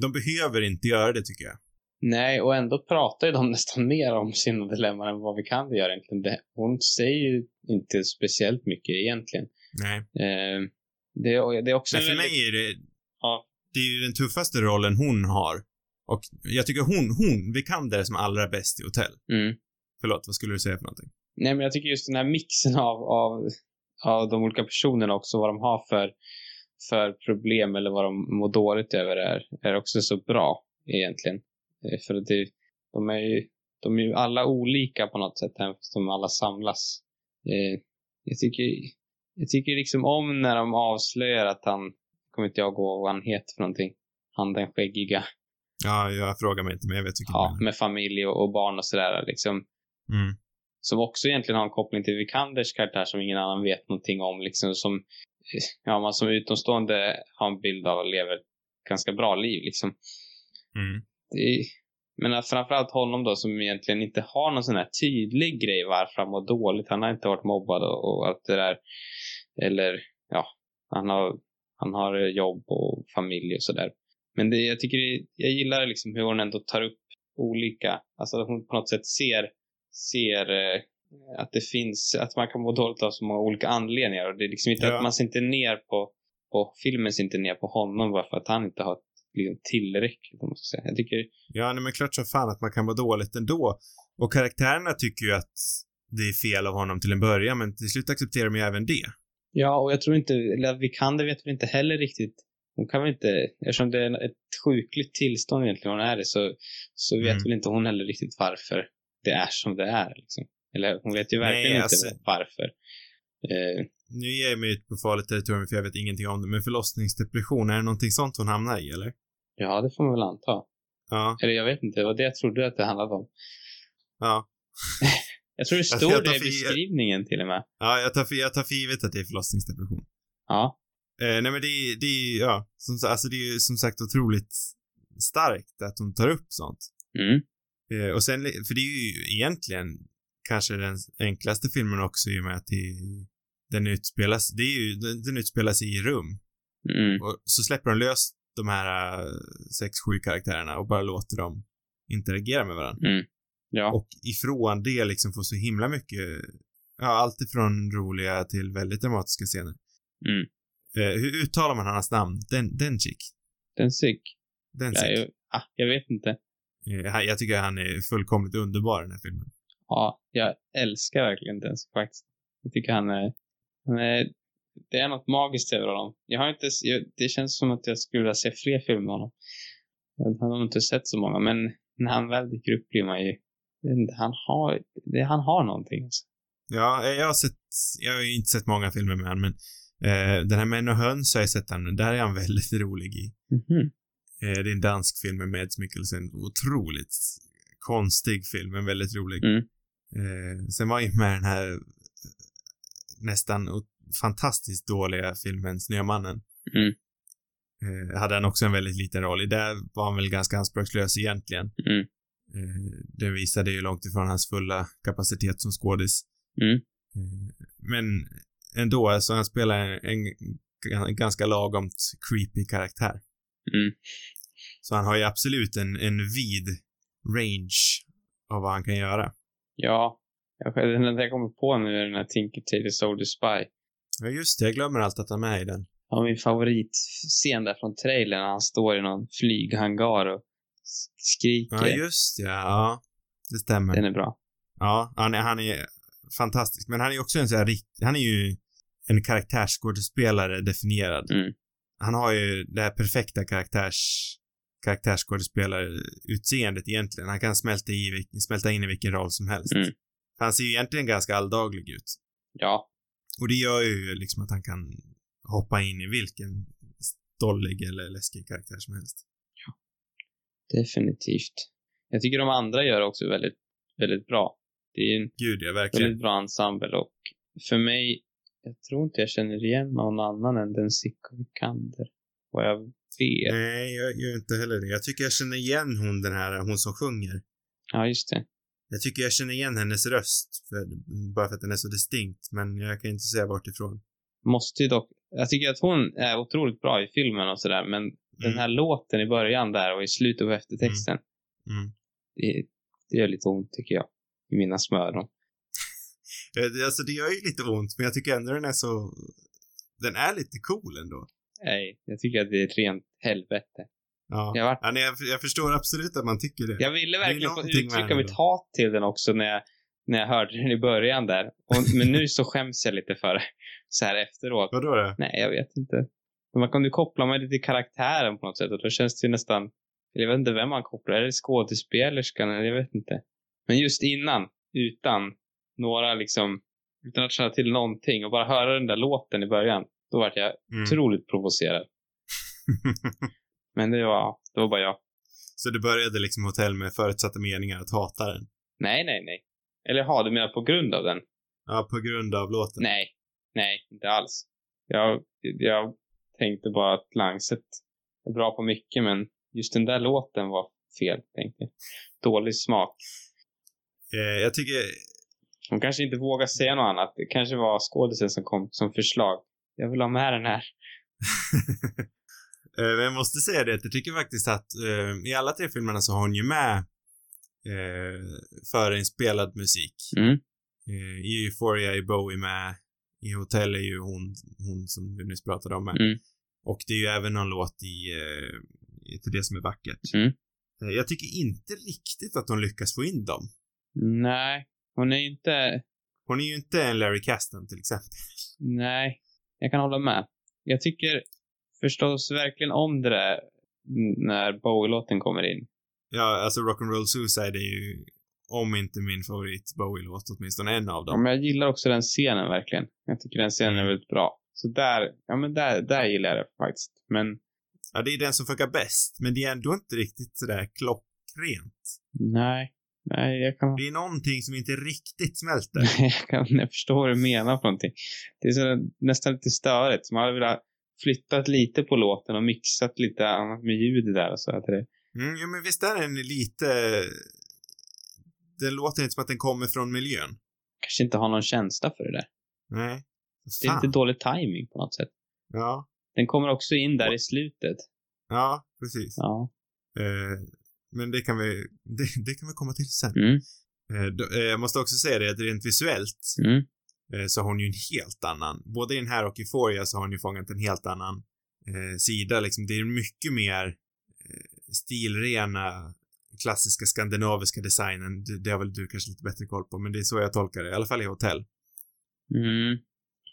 de behöver inte göra det tycker jag. nej, och ändå pratar ju de (laughs) nästan mer om sina dilemman än vad vi kan göra egentligen. Det, hon säger ju inte speciellt mycket egentligen. Nej. Eh, det, det är också Men en för väldigt- mig är det, Ja. Det är ju den tuffaste rollen hon har. Och jag tycker hon, hon, Vikander är som allra bäst i hotell. Mm. Förlåt, vad skulle du säga för någonting? Nej, men jag tycker just den här mixen av, av, av de olika personerna också, vad de har för, för problem eller vad de mår dåligt över är, är också så bra egentligen. Eh, För att det, de är ju, de är ju alla olika på något sätt, även fast de alla samlas. Eh, Jag tycker, jag tycker liksom om när de avslöjar att han, kommer inte jag gå vad han heter för någonting, han den skäggiga, Ja, jag frågar mig inte, men jag vet vilken ja, med familj och, och barn och sådär liksom Mm. som också egentligen har en koppling till Vikanders karaktär som ingen annan vet någonting om. Liksom, som, ja, man som utomstående har en bild av att leva ett ganska bra liv. Liksom. Mm. Det men framförallt honom då som egentligen inte har någon sån här tydlig grej varför han mår dåligt. Han har inte varit mobbad och, och allt det där. Eller ja, han har, han har jobb och familj och sådär. Men det, jag tycker det, jag gillar liksom hur hon ändå tar upp olika. Alltså att hon på något sätt ser, ser eh, att det finns, att man kan må dåligt av så många olika anledningar. Och det är liksom inte Ja. att man ser inte ner på, på filmen ser inte ner på honom bara för att han inte har liksom, tillräckligt, man ska säga. Jag tycker, Ja, nej, men klart som fan att man kan vara dåligt ändå. Och karaktärerna tycker ju att det är fel av honom till en början, men till slut accepterar de ju även det. Ja, och jag tror inte, eller Vikander vet väl inte heller riktigt hon kan väl inte, eftersom det är ett sjukligt tillstånd egentligen hon är i, så, så vet Mm. väl inte hon heller riktigt varför det är som det är. Liksom. Eller hon vet ju Nej, verkligen inte alltså- varför. Eh, Nu ger jag mig ut på farligt territorium för jag vet ingenting om det, men förlossningsdepression, är det någonting sånt hon hamnar i, eller? ja, det får man väl anta. Ja, Eller jag vet inte, det var det jag trodde att det handlade om. ja. (laughs) Jag tror det Alltså, står jag det i beskrivningen till och med. Ja, jag tar för, jag tar för givet att det är förlossningsdepression. Ja. Eh, nej men det är, det är ja, som, alltså det är som sagt otroligt starkt att hon tar upp sånt. Mm. Eh, och sen, för det är ju egentligen kanske den enklaste filmen också i och med att det, den utspelas, det är ju, den, den utspelas i rum. Mm. Och så släpper de lös de här eh, sex, sju karaktärerna och bara låter dem interagera med varandra. Mm. Ja. Och ifrån det liksom får så himla mycket, ja, allt ifrån roliga till väldigt dramatiska scener. Mm. Eh, hur uttalar man hans namn? Den, Denchik? Den sick. Denchik. Ja, jag, ah, jag vet inte. Eh, jag tycker han är fullkomligt underbar i den här filmen. Ja, jag älskar verkligen den faktiskt. Jag tycker han är, han är det är något magiskt över honom. Jag har inte, jag, det känns som att jag skulle vilja se fler filmer med honom. Jag har nog inte sett så många, men när han väl dyker upp blir man ju, inte, han har, han har någonting. Ja, jag har sett, jag har ju inte sett många filmer med honom, men eh, den här Män och höns har jag sett han, där är han (laughs) väldigt rolig i. Mhm. Eh, det är en dansk film med Mads Mikkelsen. Otroligt konstig film, men väldigt rolig. Mm. Eh, sen var jag med den här eh, nästan fantastiskt dåliga filmen Snömannen. Mm. Eh, hade han också en väldigt liten roll i. Där var han väl ganska anspråkslös egentligen. Mm. Eh, den visade ju långt ifrån hans fulla kapacitet som skådis. Mm. Eh, men ändå, alltså han spelar en, en, ganska lagomt creepy karaktär. Mm. Så han har ju absolut en, en vid range av vad han kan göra. Ja, jag, den enda jag kommer på nu är den här Tinker Tailor Soldier Spy. Ja, just det. Jag glömmer alltid att är med i den. Ja, min favoritscen där från trailern när han står i någon flyghangar och skriker. Ja, just det. Ja, det stämmer. Den är bra. Ja, han är, han är fantastisk. Men han är också en sån här. Han är ju en karaktärsskådespelare definierad. Mm. Han har ju det här perfekta karaktärs karaktärsskådespelarutseendet egentligen. Han kan smälta, i, smälta in i vilken roll som helst. Mm. Han ser ju egentligen ganska alldaglig ut. Ja. Och det gör ju liksom att han kan hoppa in i vilken stollig eller läskig karaktär som helst. Definitivt. Jag tycker de andra gör också väldigt, väldigt bra. Det är en Gud, ja, verkligen. väldigt bra ensemble och för mig, jag tror inte jag känner igen någon annan än den Sicko Vikander. Vad jag vet. Nej, jag gör inte heller det. Jag tycker jag känner igen hon den här, hon som sjunger. Ja, just det. Jag tycker jag känner igen hennes röst, för, bara för att den är så distinkt, men jag kan inte säga vart ifrån. Måste ju dock, jag tycker att hon är otroligt bra i filmen och sådär, men den här låten i början där och i slutet på eftertexten, Mm. det, det gör lite ont tycker jag. I mina smöron. (laughs) Eh, Alltså det gör ju lite ont, men jag tycker ändå den är så... Den är lite cool ändå. Nej, jag tycker att det är ett rent helvete. Ja. Jag, var, ja nej, jag, jag förstår absolut att man tycker det. jag ville verkligen få uttrycka mitt då. hat till den också när jag, när jag hörde den i början där. Och, men nu så skäms jag lite för det. Så här efteråt. (laughs) Vadå då? Nej, jag vet inte. Men man kan ju koppla mig lite till karaktären på något sätt och då känns det ju nästan, jag vet inte vem man kopplar, är det skådespelerskan eller jag vet inte. Men just innan, utan några liksom, utan att känna till någonting och bara höra den där låten i början, då var jag Mm. otroligt provocerad. (laughs) Men det var, det var bara jag. så du började liksom hotell med förutsatta meningar att hata den? Nej, nej, nej. Eller ha du menar på grund av den? Ja, på grund av låten? Nej, nej, inte alls. Jag, jag tänkte bara att Langset är bra på mycket, men just den där låten var fel, tänkte jag. Dålig smak. Eh, jag tycker... De kanske inte vågar säga något annat. Det kanske var skådisen som kom som förslag. Jag vill ha med den här. (laughs) Eh, Men jag måste säga det, jag tycker faktiskt att eh, i alla tre filmerna så har hon ju med eh, förinspelad musik. Mm. Eh, I Euphoria är Bowie med. I Hotel är ju hon, hon som vi nyss pratade om med. Mm. Och det är ju även någon låt i, eh, Till det som är vackert. Mm. Eh, Jag tycker inte riktigt att hon lyckas få in dem. Nej, hon är ju inte... Hon är ju inte en Larry Caston till exempel. Nej, jag kan hålla med. Jag tycker förstås verkligen om det där när Bowie-låten kommer in. Ja, alltså Rock'n'Roll Suicide är ju, om inte min favorit Bowie-låt, åtminstone en av Ja, dem. men jag gillar också den scenen verkligen. Jag tycker den scenen är väldigt bra. Så där, ja men där, där gillar jag det faktiskt. Men Ja, det är den som funkar bäst, men det är ändå inte riktigt sådär klockrent. nej, nej, jag kan, Det är någonting som inte riktigt smälter. (laughs) jag kan jag förstår vad du menar för någonting. Det är så, nästan lite störigt. Man hade velat flyttat lite på låten och mixat lite annat med ljudet där och så. Att det, Mm, ja, men visst är den lite... Den låter inte som att den kommer från miljön. kanske inte har någon känsla för det där. Nej. Det är lite dålig timing på något sätt. Ja. Den kommer också in där i slutet. Ja, precis. Ja. Eh, men det kan vi, (laughs) det, det kan vi komma till sen. Mm. Eh, då, eh, jag måste också säga det att rent visuellt Mm. eh, så har hon ju en helt annan, både i den här och Euphoria så har hon ju fångat en helt annan eh, sida liksom. Det är mycket mer eh, stilrena klassiska skandinaviska designen. Det, det har väl du kanske lite bättre koll på, men det är så jag tolkar det. I alla fall i hotell. Mm.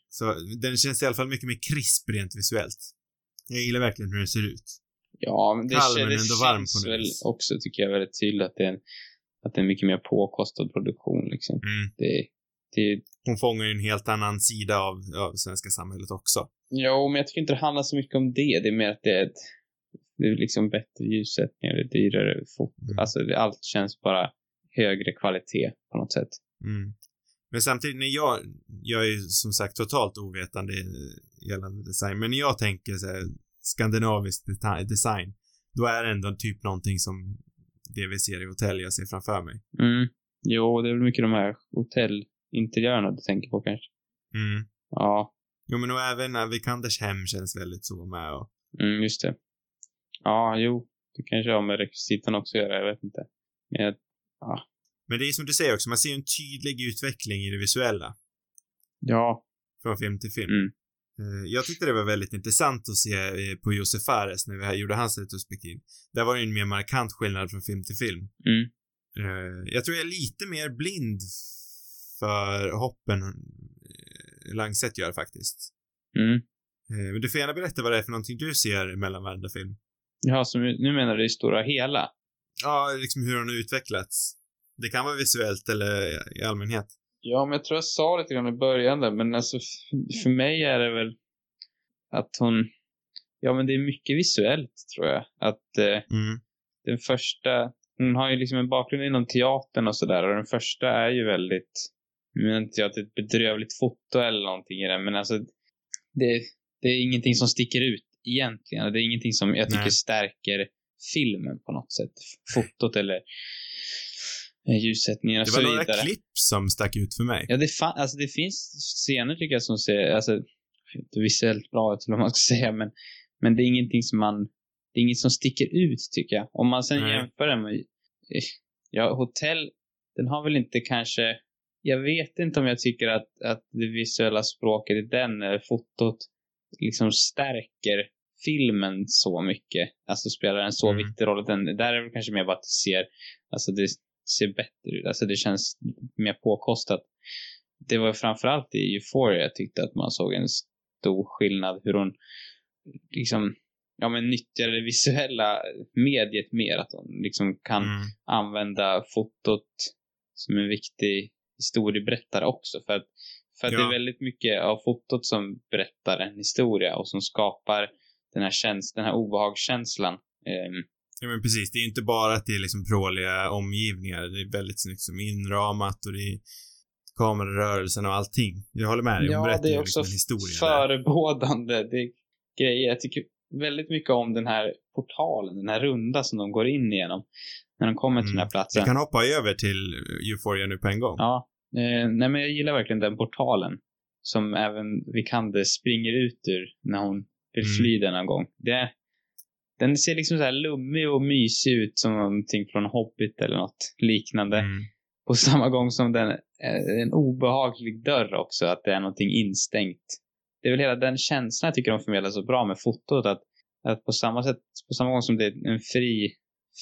Så den känns i alla fall mycket mer krisp rent visuellt. Jag gillar verkligen hur den ser ut. Ja, men det, Kall, kän- men ändå varm på känns väl vis. också, tycker jag, väldigt tydligt att det är en, att det är en mycket mer påkostad produktion liksom. Mm. Det, det, Hon fångar ju en helt annan sida av, av svenska samhället också. jo, men jag tycker inte det handlar så mycket om det. Det är mer att det är ett, det är liksom bättre ljussättning, det är dyrare foto. Mm. Alltså, det, allt känns bara högre kvalitet på något sätt. Mm. Men samtidigt, när jag, jag är som sagt totalt ovetande gällande design, men när jag tänker så här, skandinavisk design, då är det ändå typ någonting som det vi ser i hotell jag ser framför mig. Mm. Jo, det är väl mycket de här hotellinteriörerna du tänker på kanske. Mm. Ja, Jo, men och även Vikanders hem känns väldigt så med och, mm, just det. Ja, jo, det kanske har med rekvisitan också att göra, jag vet inte. Men jag, men det är som du säger också, man ser en tydlig utveckling i det visuella ja, från film till film. Mm. Eh, Jag tyckte det var väldigt intressant att se eh, på Josef Fares när vi gjorde hans retrospektiv. Där var det en mer markant skillnad från film till film. mm, Eh, jag tror jag är lite mer blind för hoppen Langset gör faktiskt. mm. Men du får gärna berätta vad det är för någonting du ser mellan varenda film. Ja, så nu nu menar du i stora hela? Ja, liksom hur hon har utvecklats. Det kan vara visuellt eller i allmänhet. Ja, men jag tror jag sa lite grann i början där, men alltså för mig är det väl att hon, ja men det är mycket visuellt tror jag. Att eh, Mm. den första, hon har ju liksom en bakgrund inom teatern och sådär och den första är ju väldigt, nu menar inte jag att det är ett bedrövligt foto eller någonting i den, men alltså det, det är ingenting som sticker ut egentligen. Det är ingenting som jag tycker Nej. stärker filmen på något sätt. Fotot eller eh, ljussättningen och Det så var några vidare. klipp som stack ut för mig. Ja, det, alltså, det finns scener tycker jag som ser, alltså, inte visuellt bra ut eller vad man ska (laughs) säga, men, men det är ingenting som man, det är inget som sticker ut tycker jag. Om man sen Nej. jämför den med, eh, ja, hotell, den har väl inte kanske, jag vet inte om jag tycker att, att det visuella språket i den, eller fotot, liksom stärker filmen så mycket. Alltså spelar en så Mm. viktig roll. Den, där är det kanske mer bara att det ser, alltså det ser bättre ut. Alltså det känns mer påkostat. Det var framförallt i Euphoria jag tyckte att man såg en stor skillnad hur hon liksom, ja men nyttjar det visuella mediet mer. Att hon liksom kan Mm. använda fotot som en viktig historieberättare också. För att, för att Ja. det är väldigt mycket av fotot som berättar en historia och som skapar den här, käns- den här obehagskänslan. Ehm, Ja men precis, det är ju inte bara att det är liksom pråliga omgivningar, det är väldigt snyggt som inramat och det är kamerarörelsen och allting. Jag håller med dig, hon ja, det är ju också liksom där. förebådande. Det är grejer. Jag tycker väldigt mycket om den här portalen, den här runda som de går in igenom. När de kommer till den här Vi platsen. kan hoppa över till Euphoria nu på en gång. Ja, eh, nej men jag gillar verkligen den portalen. Som även Vikander springer ut ur när hon vill Mm. fly denna gång. Det, den ser liksom så här lummig och mysig ut som någonting från Hobbit eller något liknande. Mm. På samma gång som den är en obehaglig dörr också, att det är någonting instängt. Det är väl hela den känslan jag tycker de förmedlar så bra med fotot, att, att på samma sätt, på samma gång som det är en fri,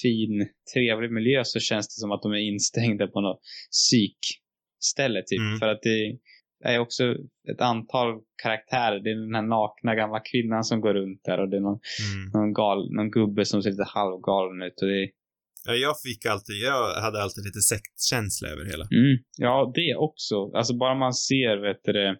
fin, trevlig miljö så känns det som att de är instängda på något psykställe typ. Mm. För att det är också ett antal karaktärer. Det är den här nakna gamla kvinnan som går runt där och det är någon, Mm. någon, gal, någon gubbe som ser lite halvgalen ut. Och det, Ja, jag fick alltid, jag hade alltid lite sektkänsla över hela. mm, ja, det också. Alltså bara man ser, vet du det,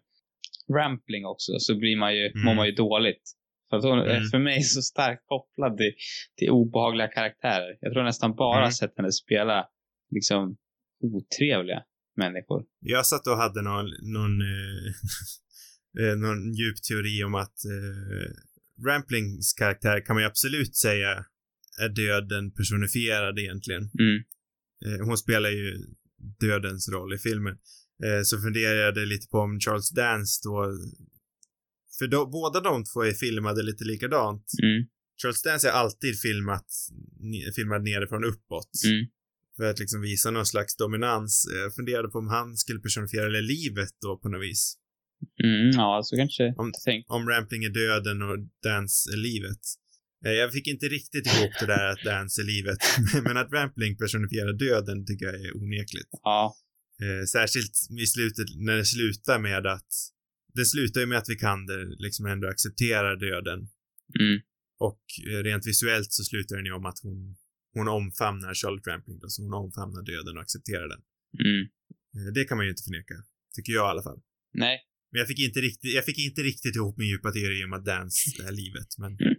Rampling också, så blir man ju, Mm. mår man ju dåligt. För att hon är Mm. för mig så starkt kopplad till, till obehagliga karaktärer. Jag tror nästan bara Mm. sett henne spela liksom otrevliga människor. Jag satt och hade någon, någon, eh, (laughs) eh, någon djup teori om att eh, Ramplings karaktär kan man ju absolut säga är döden personifierad egentligen. Mm. Eh, hon spelar ju dödens roll i filmen. Eh, så funderade jag lite på om Charles Dance då, för då, båda de två är filmade lite likadant. Mm. Charles Dance är alltid filmat, filmad nerifrån uppåt. Mm. För att liksom visa någon slags dominans. Eh, Jag funderade på om han skulle personifiera det livet då på något vis. Mm, ja, så kanske Om-. Om Rampling är döden och Dance är livet. Eh, Jag fick inte riktigt ihop det där att Dance är livet. (laughs) Men att Rampling personifierar döden tycker jag är onekligt. Ja. Eh, särskilt i slutet, när det slutar med att det slutar ju med att Vikander liksom ändå accepterar döden. Mm. Och rent visuellt så slutar den ju om att hon, hon omfamnar Charlotte Rampling då, så hon omfamnar döden och accepterar den. Mm. Eh, Det kan man ju inte förneka. Tycker jag i alla fall. Nej. Men jag fick inte riktigt, jag fick inte riktigt ihop min djupa teori om att dance (laughs) är livet, men Mm.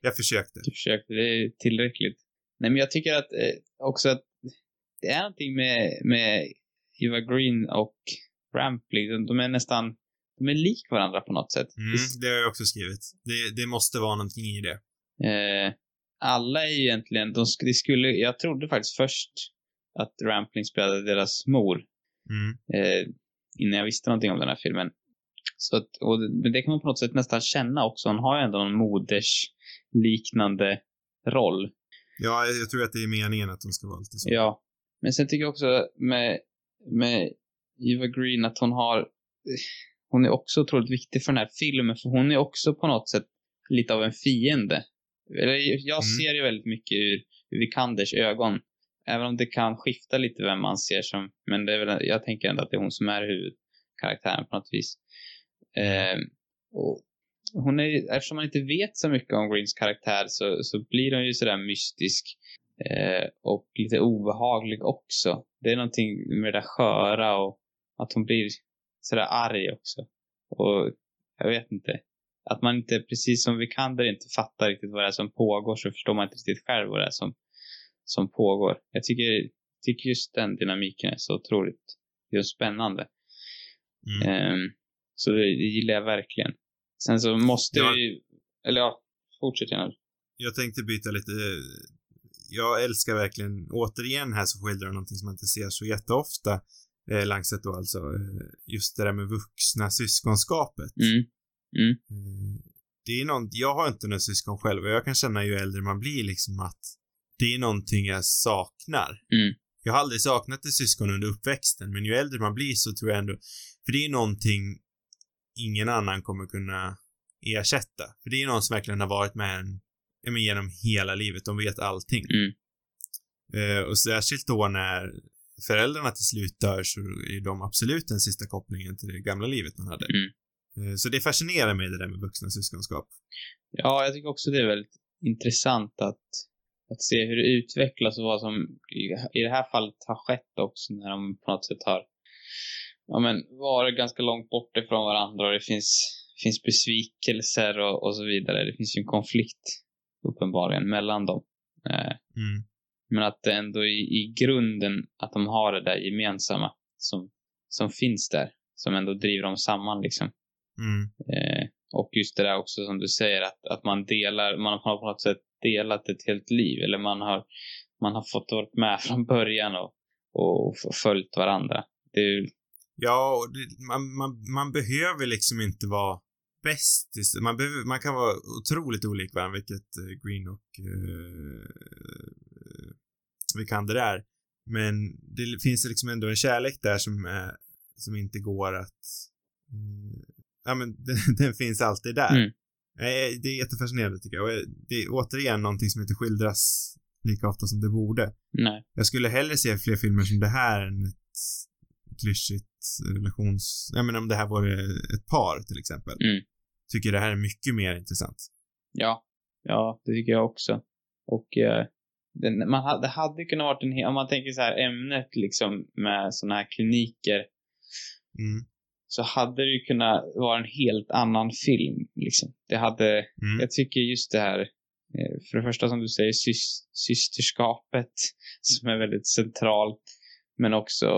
jag försökte. Du försökte, det är tillräckligt. Nej, men jag tycker att eh, också att det är någonting med, med Eva Green och Rampling. De- De är nästan, de är lik varandra på något sätt. Mm, det har jag också skrivit. Det, det måste vara någonting i det. Eh, alla är ju egentligen, de, det skulle, jag trodde faktiskt först att Rampling spelade deras mor. Mm. eh, innan jag visste någonting om den här filmen. Så att, och men det kan man på något sätt nästan känna också. Hon har ju ändå en modersliknande roll. Ja, jag, tror att det är meningen att de ska vara lite så. Ja. Men sen tycker jag också med, med Eva Green att hon har, hon är också otroligt viktig för den här filmen. För hon är också på något sätt lite av en fiende. Jag Mm. ser ju väldigt mycket ur, ur Vikanders ögon. Även om det kan skifta lite vem man ser som, men det är väl, jag tänker ändå att det är hon som är huvudkaraktären på något vis. Eh, och hon är, eftersom man inte vet så mycket om Greens karaktär så, så blir hon ju sådär mystisk eh, och lite obehaglig också. Det är någonting med det där sköra och att hon blir sådär arg också. Och jag vet inte. Att man inte, precis som Vikander inte fattar riktigt vad det är som pågår så förstår man inte riktigt själv vad det är som, som pågår. Jag tycker, tycker just den dynamiken är så otroligt just spännande. Mm. Ehm, så det, det gillar jag verkligen. Sen så måste Ja. vi, eller ja, fortsätt gärna. Jag tänkte byta lite. Jag älskar verkligen, återigen här så skildrar jag någonting som man inte ser så jätteofta. Eh, Langset då alltså. Eh, just det där med vuxna syskonskapet. Mm. Mm. Eh, Det är någon, jag har inte några syskon själv och jag kan känna ju äldre man blir liksom att det är någonting jag saknar. Mm. Jag har aldrig saknat ett syskon under uppväxten, men ju äldre man blir så tror jag ändå, för det är någonting ingen annan kommer kunna ersätta. För det är någon som verkligen har varit med en, men genom hela livet, de vet allting. Mm. Eh, och särskilt då när föräldrarna till slut dör så är de absolut den sista kopplingen till det gamla livet man hade. Mm. Eh, så det fascinerar mig det där med vuxna syskonskap. Ja, jag tycker också det är väldigt intressant att, att se hur det utvecklas och vad som i- det här fallet har skett också när de på något sätt har ja, men, varit ganska långt bort ifrån varandra och det finns, finns besvikelser och, och så vidare. Det finns ju en konflikt uppenbarligen mellan dem. Eh, Mm. Men att det ändå i, i grunden att de har det där gemensamma som, som finns där. Som ändå driver dem samman liksom. Mm. Eh, och just det där också som du säger att, att man delar, man har på något sätt delat ett helt liv. Eller man har, man har fått vara med (laughs) från början och, och följt varandra. Det är Ja, och det, man, man, man behöver liksom inte vara bästis. Man, behöver, man kan vara otroligt olik varandra, vilket uh, Green och uh, Vikander är. Men det finns liksom ändå en kärlek där som, är, som inte går att... Ja, men den, (laughs) den, finns alltid där. Mm. Det är jättefascinerande tycker jag. Och det är återigen någonting som inte skildras lika ofta som det borde. Nej. Jag skulle hellre se fler filmer som det här än ett klyschigt relations... Jag menar om det här vore ett par till exempel. Mm. Tycker det här är mycket mer intressant. Ja. Ja, det tycker jag också. Och eh, den, man hade, det hade kunnat vara en om man tänker så här ämnet liksom med sådana här kliniker. Mm. Så hade det ju kunnat vara en helt annan film liksom. Det hade, mm. jag tycker just det här, eh, för det första som du säger, sys, systerskapet (laughs) som är väldigt centralt. Men också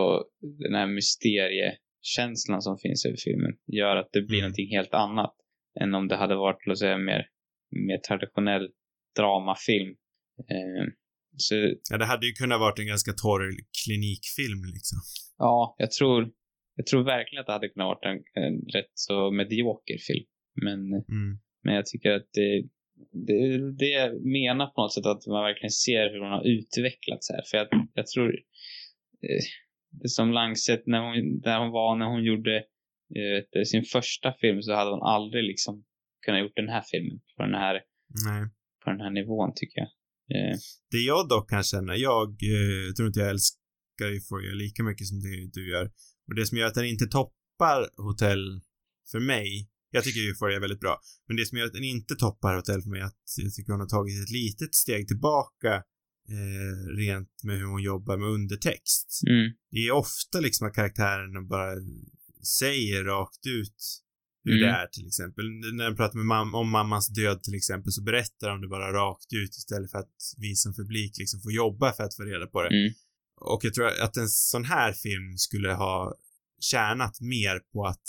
den här mysteriekänslan som finns över filmen gör att det blir mm. någonting helt annat än om det hade varit, låt säga, mer, mer traditionell dramafilm. Eh, så, ja, det hade ju kunnat varit en ganska torr klinikfilm liksom. Ja, jag tror, jag tror verkligen att det hade kunnat vara en, en rätt så medioker film. Men, mm. men jag tycker att det, det, det menar på något sätt att man verkligen ser hur hon har utvecklats här. För jag, jag tror, eh, det som Langset, när hon, där hon var när hon gjorde eh, sin första film så hade hon aldrig liksom kunnat gjort den här filmen på den här, Nej. på den här nivån tycker jag. Eh. Det jag dock kan känna, jag eh, tror inte jag älskar Euphoria lika mycket som det du gör. Och det som gör att den inte toppar Hotell för mig, jag tycker Euphoria är väldigt bra, men det som gör att den inte toppar Hotell för mig är att jag tycker hon har tagit ett litet steg tillbaka eh, rent med hur hon jobbar med undertext. Mm. Det är ofta liksom att karaktärerna bara säger rakt ut hur mm. det är till exempel. När de pratar med mam om mammans död till exempel så berättar de det bara rakt ut istället för att vi som publik liksom får jobba för att få reda på det. Mm. Och jag tror att en sån här film skulle ha tjänat mer på att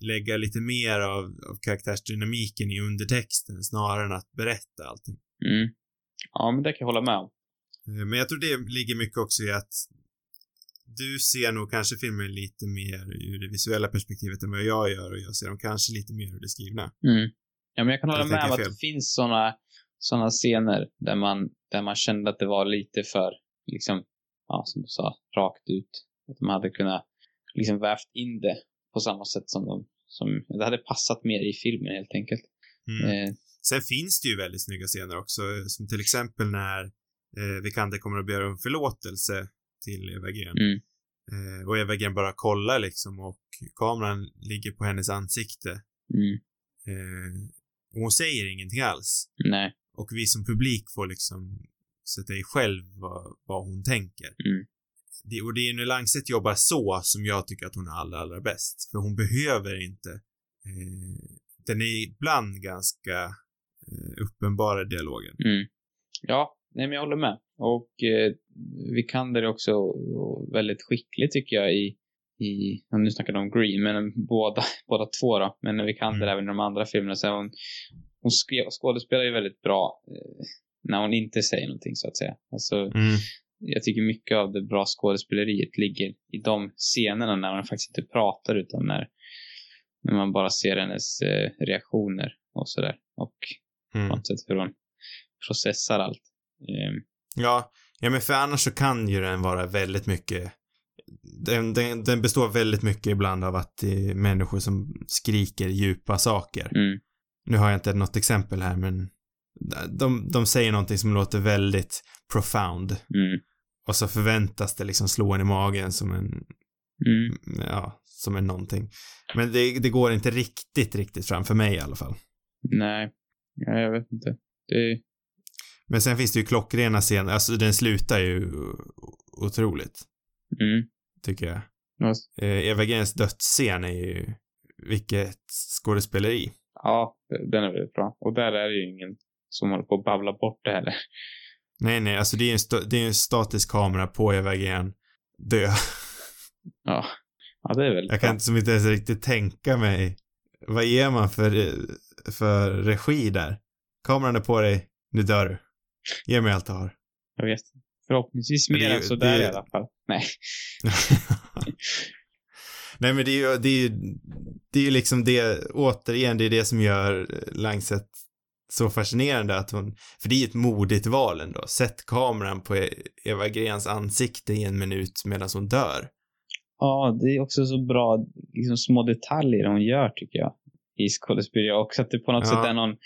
lägga lite mer av, av karaktärsdynamiken i undertexten snarare än att berätta allting. Mm. Ja, men det kan jag hålla med om. Eh, men jag tror det ligger mycket också i att du ser nog kanske filmen lite mer ur det visuella perspektivet än vad jag gör och jag ser dem kanske lite mer ur det skrivna. Mm. Ja, men jag kan hålla jag med om att det finns sådana såna scener där man, där man kände att det var lite för, liksom, ja, som du sa, rakt ut. Att man hade kunnat liksom vävt in det på samma sätt som de, som, det hade passat mer i filmen helt enkelt. Mm. Eh. Sen finns det ju väldigt snygga scener också, som till exempel när eh, Vikander kommer att begära om förlåtelse till Eva Green. Mm. Eh, och Eva Green bara kollar liksom och kameran ligger på hennes ansikte. Mm. Eh, och hon säger ingenting alls. Nej. Och vi som publik får liksom sätta i själv vad, vad hon tänker. Mm. Det, och det är när Langset jobbar så som jag tycker att hon är allra, allra bäst. För hon behöver inte eh, den är ibland ganska eh, uppenbara dialogen. Mm. Ja, nej men jag håller med. Och eh, Vikander är också väldigt skicklig tycker jag i, i nu snackar om Green, men båda, (laughs) båda två då. Men Vikander mm. även i de andra filmerna så hon, hon skådespelar ju väldigt bra eh, när hon inte säger någonting så att säga. Alltså, mm. jag tycker mycket av det bra skådespeleriet ligger i de scenerna när hon faktiskt inte pratar utan när, när man bara ser hennes eh, reaktioner och sådär. Och mm. på något sätt hur hon processar allt. Um, Ja, ja men för annars så kan ju den vara väldigt mycket den, den, den består väldigt mycket ibland av att det är människor som skriker djupa saker. Mm. Nu har jag inte något exempel här men de, de säger någonting som låter väldigt profound. Mm. Och så förväntas det liksom slå en i magen som en, mm. ja, som en någonting. Men det, det går inte riktigt, riktigt fram för mig i alla fall. Nej, ja, jag vet inte. Det, men sen finns det ju klockrena scener, alltså den slutar ju otroligt. Mm. Tycker jag. Yes. Eh, Eva Grens dödsscen är ju, vilket skådespeleri. Ja, den är väldigt bra. Och där är det ju ingen som håller på att babbla bort det heller. Nej, nej, alltså det är en, det är en statisk kamera på Eva Gren dö. Ja. Ja, det är väldigt Jag kan inte som inte ens riktigt tänka mig, vad ger man för, för regi där? Kameran är på dig, nu dör du. Ge mig allt du har. Jag vet. Förhoppningsvis mer än sådär i alla fall. Nej. (laughs) Nej men det är ju, det är ju, det är ju liksom det, återigen, det är det som gör Langset så fascinerande att hon, för det är ju ett modigt val ändå. Sätt kameran på Eva Grens ansikte i en minut medan hon dör. Ja, det är också så bra, liksom små detaljer hon gör tycker jag. I skådespeleri också, att det på något ja. sätt är någon,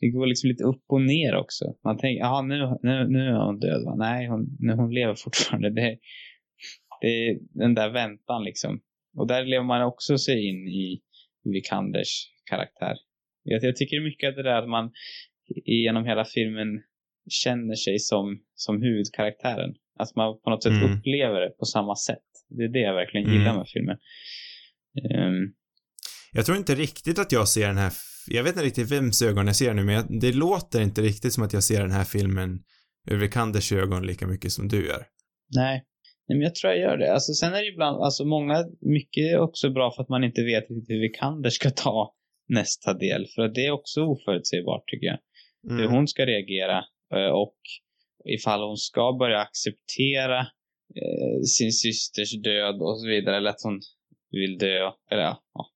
det går liksom lite upp och ner också. Man tänker, ja nu, nu, nu är hon död va? Nej, hon, nu, hon lever fortfarande. Det, det är den där väntan liksom. Och där lever man också sig in i Vikanders karaktär. Jag, jag tycker mycket att det där att man genom hela filmen känner sig som, som huvudkaraktären. Att man på något sätt mm. upplever det på samma sätt. Det är det jag verkligen gillar mm. med filmen. Um, jag tror inte riktigt att jag ser den här, jag vet inte riktigt vems ögon jag ser nu, men jag, det låter inte riktigt som att jag ser den här filmen ur Vikanders ögon lika mycket som du gör. Nej. Nej, men jag tror jag gör det. Alltså, sen är det ibland, alltså många, mycket är också bra för att man inte vet riktigt hur Vikander ska ta nästa del. För det är också oförutsägbart tycker jag. Mm. Hur hon ska reagera eh, och ifall hon ska börja acceptera eh, sin systers död och så vidare. Eller att hon vill dö. Eller ja,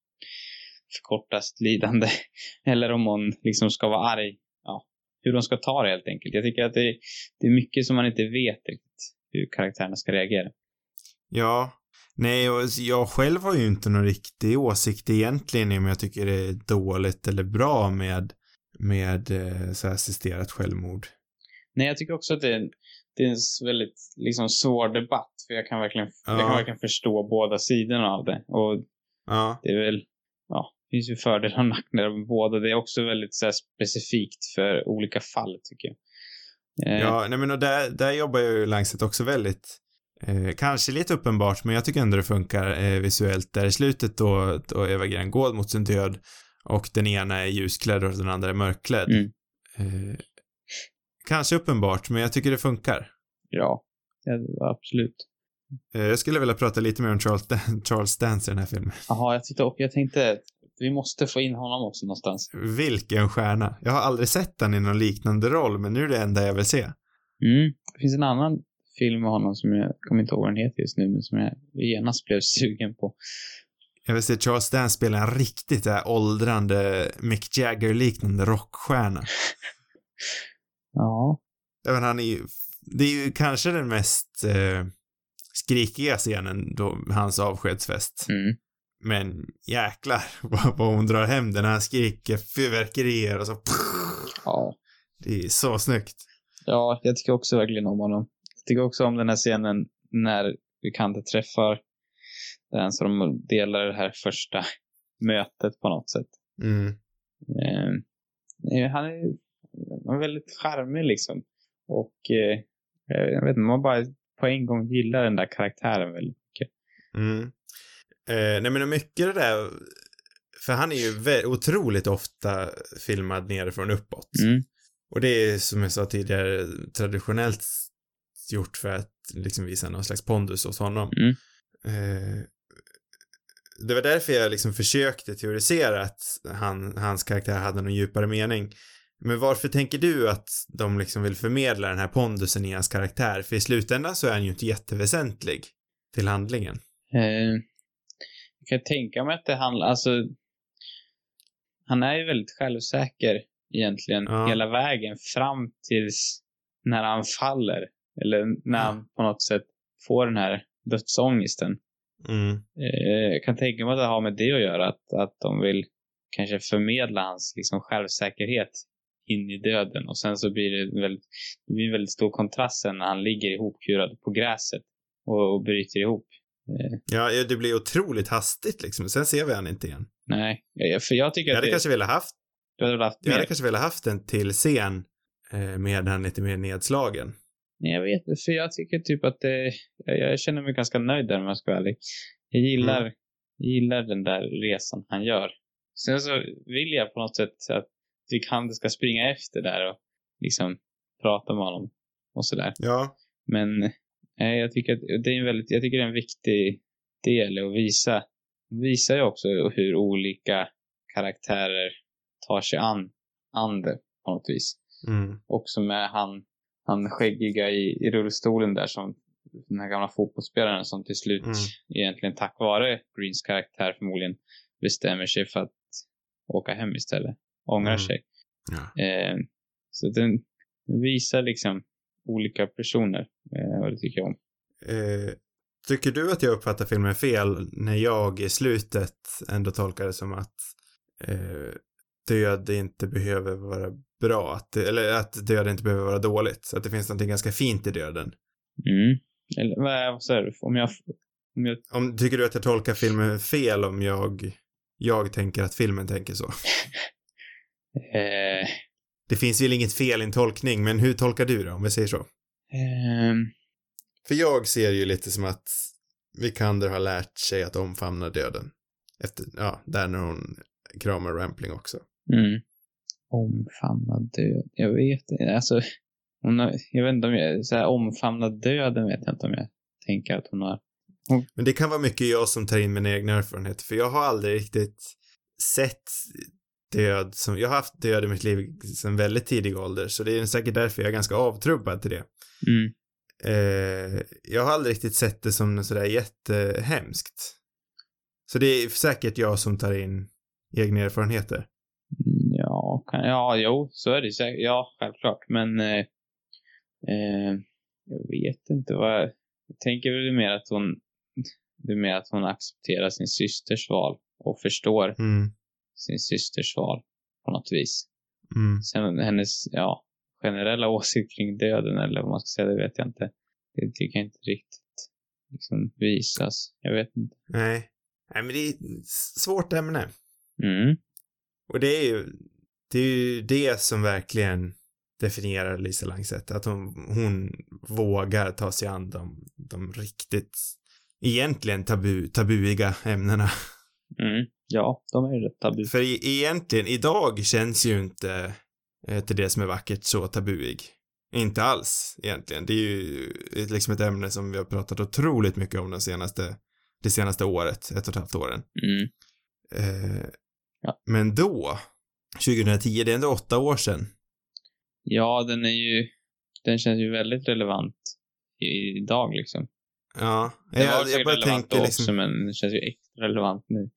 förkorta sitt lidande. (laughs) Eller om hon liksom ska vara arg. Ja, hur hon ska ta det helt enkelt. Jag tycker att det, det är mycket som man inte vet riktigt hur karaktärerna ska reagera. Ja, nej, och jag själv har ju inte någon riktig åsikt egentligen om jag tycker det är dåligt eller bra med, med eh, så assisterat självmord. Nej, jag tycker också att det är, det är en väldigt liksom, svår debatt. För jag kan verkligen, ja. jag kan verkligen förstå båda sidorna av det. Och ja. det är väl, ja, det finns ju fördelar och nackdelar med båda. Det är också väldigt så här, specifikt för olika fall, tycker jag. Eh. Ja, nej men och där, där jobbar ju Langset också väldigt Eh, kanske lite uppenbart, men jag tycker ändå det funkar eh, visuellt där i slutet då, då Eva Green går mot sin död och den ena är ljusklädd och den andra är mörkklädd. Mm. Eh, kanske uppenbart, men jag tycker det funkar. Ja, ja absolut. Eh, jag skulle vilja prata lite mer om Charles, Dan (laughs) Charles Dance i den här filmen. Jaha, jag tyckte, och jag tänkte vi måste få in honom också någonstans. Vilken stjärna. Jag har aldrig sett han i någon liknande roll, men nu är det enda jag vill se. Mm. Det finns en annan film med honom som jag kommer inte ihåg vad den heter just nu, men som jag genast blev (laughs) sugen på. Jag vill se Charles Dance spela en riktigt där åldrande Mick Jagger-liknande rockstjärna. (laughs) ja. Även han är ju, det är ju kanske den mest eh, skrikiga scenen då, hans avskedsfest. Mm. Men jäklar (laughs) vad, hon drar hem den. Han skriker fyrverkerier och så. Ja. Det är så snyggt. Ja, jag tycker också verkligen om honom. Tycker också om den här scenen när Vikante träffar den så de delar det här första mötet på något sätt. Mm. Eh, han, är, han är väldigt charmig liksom. Och eh, jag vet inte, man bara på en gång gillar den där karaktären väldigt mycket. Mm. Eh, nej men mycket det där, för han är ju otroligt ofta filmad nerifrån uppåt. Mm. Och det är som jag sa tidigare traditionellt gjort för att liksom visa någon slags pondus hos honom. Mm. Eh, det var därför jag liksom försökte teorisera att han, hans karaktär hade någon djupare mening. Men varför tänker du att de liksom vill förmedla den här pondusen i hans karaktär? För i slutändan så är han ju inte jätteväsentlig till handlingen. Eh, kan tänka mig att det handlar, alltså han är ju väldigt självsäker egentligen ja. hela vägen fram tills när han faller. Eller när han på något sätt får den här dödsångesten. Mm. Eh, jag kan tänka mig att det har med det att göra. Att, att de vill kanske förmedla hans liksom, självsäkerhet in i döden. Och sen så blir det, väldigt, det blir en väldigt stor kontrast sen när han ligger ihopkurad på gräset och, och bryter ihop. Eh. Ja, det blir otroligt hastigt liksom. Sen ser vi han inte igen. Nej, för jag tycker jag att hade det... kanske velat haft du hade haft Jag hade kanske velat haft en till scen eh, med han lite mer nedslagen. Nej, jag vet inte, för jag tycker typ att det, jag, jag känner mig ganska nöjd där om jag ska vara ärlig. Jag gillar, mm. gillar den där resan han gör. Sen så vill jag på något sätt att vi kan ska springa efter där och liksom prata med honom och sådär. Ja. Men Nej, jag tycker att det är en väldigt, jag tycker det är en viktig del att visa, visar ju också hur olika karaktärer tar sig an, an det på något vis. Mm. Också med han, han skäggiga i, i rullstolen där som den här gamla fotbollsspelaren som till slut Mm. egentligen tack vare Greens karaktär förmodligen bestämmer sig för att åka hem istället. Ångrar Mm. sig. Ja. Eh, så den visar liksom olika personer eh, och det tycker jag om. Eh, tycker du att jag uppfattar filmen fel när jag i slutet ändå tolkar det som att eh, död inte behöver vara bra, att eller att död inte behöver vara dåligt, så att det finns något ganska fint i döden. Mm. Eller vad, säger du? Om jag, om jag Om, tycker du att jag tolkar filmen fel om jag, jag tänker att filmen tänker så? (laughs) eh, Det finns väl inget fel i en tolkning, men hur tolkar du det om vi säger så? ehm, För jag ser ju lite som att Vikander har lärt sig att omfamna döden. Efter, ja, där när hon kramar Rampling också. Mm. Omfamna död. Jag vet inte. Alltså, hon har, jag vet inte om jag, så här, omfamna döden vet jag inte om jag tänker att hon har. Men det kan vara mycket jag som tar in mina egna erfarenheter, för jag har aldrig riktigt sett död som, jag har haft död i mitt liv sedan väldigt tidig ålder, så det är säkert därför jag är ganska avtrubbad till det. Mm. Eh, jag har aldrig riktigt sett det som något sådär jättehemskt. Så det är säkert jag som tar in egna erfarenheter. Ja, kan, ja, jo, så är det säkert. Ja, självklart. Men eh, eh, jag vet inte vad... Jag tänker väl mer att hon... Det är mer att hon accepterar sin systers val och förstår Mm, sin systers val på något vis. mm. Sen hennes, ja, generella åsikt kring döden eller vad man ska säga, det vet jag inte. Det tycker jag inte riktigt liksom visas. Jag vet inte. Nej. Nej, men det är ett svårt ämne. Mm. Och det är ju, det är ju det som verkligen definierar Lisa Langset, att hon, hon vågar ta sig an de, de riktigt, egentligen tabu, tabuiga ämnena. Mm. Ja, de är ju rätt tabu. För e- egentligen, idag känns ju inte eh, till det som är vackert så tabuig. Inte alls, egentligen. Det är ju liksom ett ämne som vi har pratat otroligt mycket om de senaste, det senaste året, ett och ett halvt åren. Mm. Eh, Ja. Men då, 2010, det är ändå åtta år sedan. Ja, den är ju, den känns ju väldigt relevant i- idag liksom. Ja, Den var jag, jag bara tänker då liksom, också, men den känns ju extra relevant nu.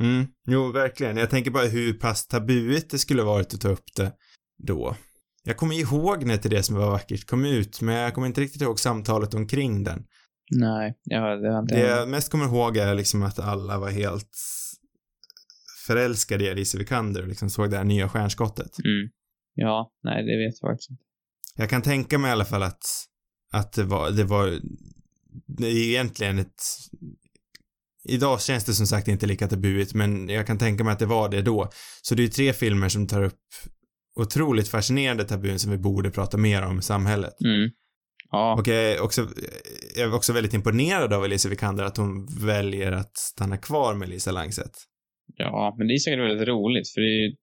mm, jo, verkligen. Jag tänker bara hur pass tabuigt det skulle varit att ta upp det då. Jag kommer ihåg när till det som var vackert kom ut, men jag kommer inte riktigt ihåg samtalet omkring den. Nej, ja, det har inte Det jag mest kommer ihåg är liksom att alla var helt förälskade i Alice Vikander och liksom såg det här nya stjärnskottet. Mm. Ja, nej, det vet jag faktiskt inte. Jag kan tänka mig i alla fall att, att det var, det var, det är egentligen ett, idag känns det som sagt inte lika tabuigt, men jag kan tänka mig att det var det då. Så det är tre filmer som tar upp otroligt fascinerande tabun som vi borde prata mer om i samhället. Mm. Ja, Och jag är också, jag är också väldigt imponerad av Elise Vikander att hon väljer att stanna kvar med Lisa Langset. Ja, men det är säkert väldigt roligt för det är ju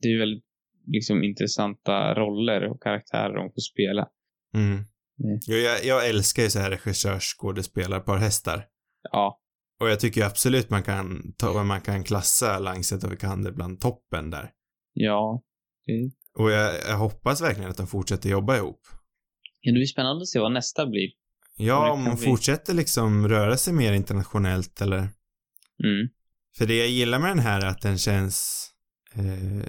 det är ju väldigt liksom intressanta roller och karaktärer de får spela. Mm. Mm. Jo, jag, jag älskar ju så här regissörsskådespelarpar hästar. Ja, Och jag tycker absolut man kan, ta, man kan klassa Langset och Vikander bland toppen där. ja. Det, Och jag, jag hoppas verkligen att de fortsätter jobba ihop. ja, det blir spännande att se vad nästa blir. Ja, om hon bli- fortsätter liksom röra sig mer internationellt eller... Mm. För det jag gillar med den här är att den känns... Eh,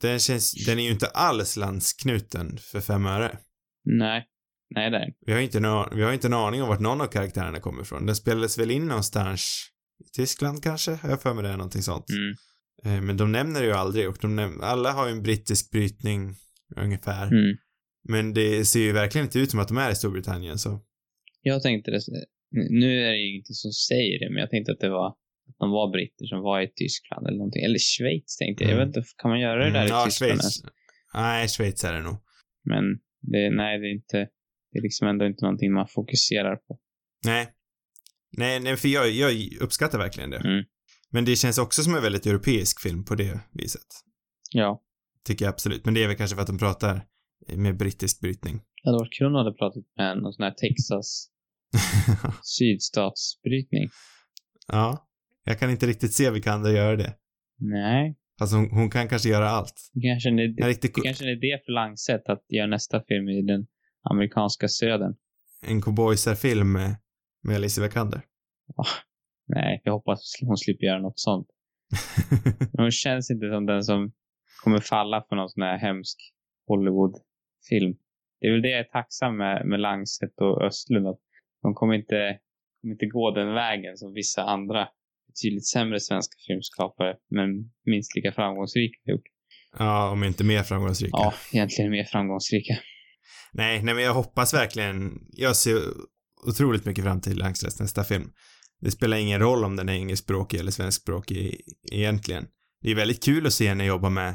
den känns... Den är ju inte alls landsknuten för fem öre. Nej, nej det är. Vi har inte, nå, vi har inte en aning om vart någon av karaktärerna kommer ifrån. Den spelades väl in någonstans i Tyskland kanske? Har jag för mig det, någonting sånt. Mm. Eh, men de nämner det ju aldrig och de näm- alla har ju en brittisk brytning ungefär. Mm. Men det ser ju verkligen inte ut som att de är i Storbritannien så. Jag tänkte det, nu är det ingenting som säger det, men jag tänkte att det var de var britter som var i Tyskland eller någonting. Eller Schweiz tänkte jag. Jag Mm. vet inte, kan man göra det där Mm, i ja, Tyskland? Schweiz. Nej, Schweiz är det nog. Men det, nej, det är inte, det är liksom ändå inte någonting man fokuserar på. Nej. Nej, nej för jag, jag uppskattar verkligen det. Mm. Men det känns också som en väldigt europeisk film på det viset. Ja. Tycker jag absolut. Men det är väl kanske för att de pratar med brittisk brytning. Det hade varit kul om de hade pratat med någon sån här Texas (laughs) sydstatsbrytning. ja. Jag kan inte riktigt se vilka andra göra det. Nej, Alltså hon, hon kan kanske göra allt. det kanske är idé, riktigt det kanske är idé för Langset att göra nästa film i den amerikanska södern. en cowboysarfilm med, med Alicia Vikander. Nej, jag hoppas hon slipper göra något sånt. (laughs) Hon känns inte som den som kommer falla för någon sån här hemsk Hollywood-film. Det är väl det jag är tacksam med, med Langset och Östlund. Att de kommer inte, kommer inte gå den vägen som vissa andra betydligt sämre svenska filmskapare, men minst lika framgångsrika gjort. Ja, om inte mer framgångsrika. Ja, egentligen mer framgångsrika. Nej, nej men jag hoppas verkligen, jag ser otroligt mycket fram till Langslets nästa film. Det spelar ingen roll om den är engelskspråkig eller svenskspråkig egentligen. Det är väldigt kul att se henne jobba med,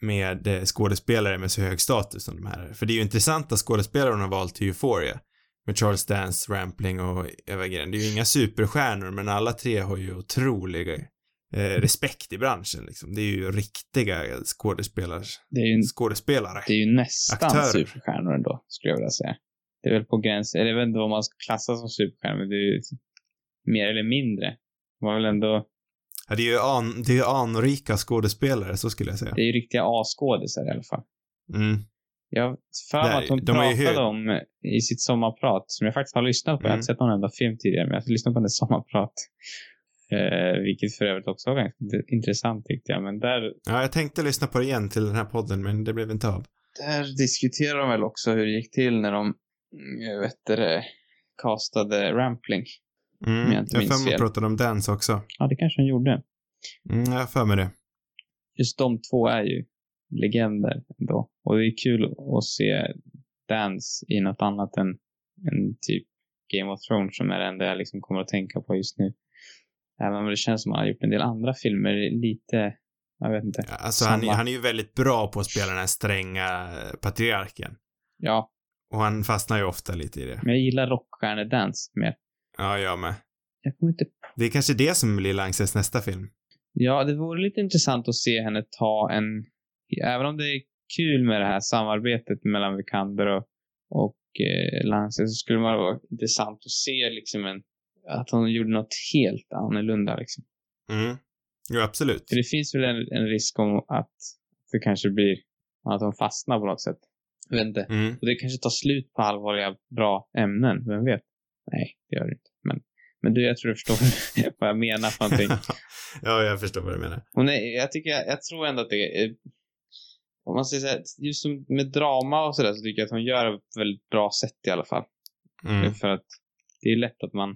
med eh, skådespelare med så hög status som de här. För det är ju intressanta skådespelare hon har valt till Euphoria. Med Charles Dance, Rampling och Eva Green. Det är ju inga superstjärnor, men alla tre har ju otroliga eh, respekt i branschen liksom. Det är ju riktiga skådespelare. Det är ju, skådespelare. det är ju nästan Aktörer. superstjärnor ändå, skulle jag vilja säga. Det är väl på gränsen, eller jag vet inte vad man ska klassa som superstjärnor, men det är ju mer eller mindre. Var väl ändå, Ja, det är ju an, det är ju anrika skådespelare, så skulle jag säga. det är ju riktiga A-skådisar i alla fall. Mm. Jag för att hon de pratade om i sitt sommarprat, som jag faktiskt har lyssnat på. Jag har Mm. inte sett någon enda film tidigare, men jag har lyssnat på hennes sommarprat. Eh, vilket för övrigt också var ganska intressant tyckte jag. Men där, Ja, jag tänkte lyssna på det igen till den här podden, men det blev inte av. där diskuterar de väl också hur det gick till när de, mm, jag vet det, castade Rampling. Mm. Om jag inte Jag minns fel. pratade om Dance också. Ja, det kanske de gjorde. Mm, jag har för mig det. Just de två är ju legender ändå. Och det är kul att se Dance i något annat än, än typ Game of Thrones som är det enda jag liksom kommer att tänka på just nu. Även om det känns som att han har gjort en del andra filmer lite, jag vet inte. Alltså, han, han är ju väldigt bra på att spela den här stränga eh, patriarken. Ja, Och han fastnar ju ofta lite i det. men jag gillar rockstjärnedans mer. Ja, jag med. Jag kommer inte Det är kanske det som blir Langses nästa film. Ja, det vore lite intressant att se henne ta en... Även om det är kul med det här samarbetet mellan Vikander och, och eh, Lance så skulle det vara intressant att se liksom en... Att hon gjorde något helt annorlunda liksom. Mm. Jo, absolut. För det finns väl en, en risk om att det kanske blir... Att hon fastnar på något sätt. Jag vet inte. Mm. Och det kanske tar slut på allvarliga, bra ämnen. Vem vet? Nej, det gör det inte. Men, men du, jag tror du förstår (laughs) vad jag menar för någonting. (laughs) ja, jag förstår vad du menar. Hon är, jag, tycker, jag tror ändå att det är... Om man säger så här, just med drama och sådär så tycker jag att hon gör ett väldigt bra sätt i alla fall. Mm. För att det är lätt att man,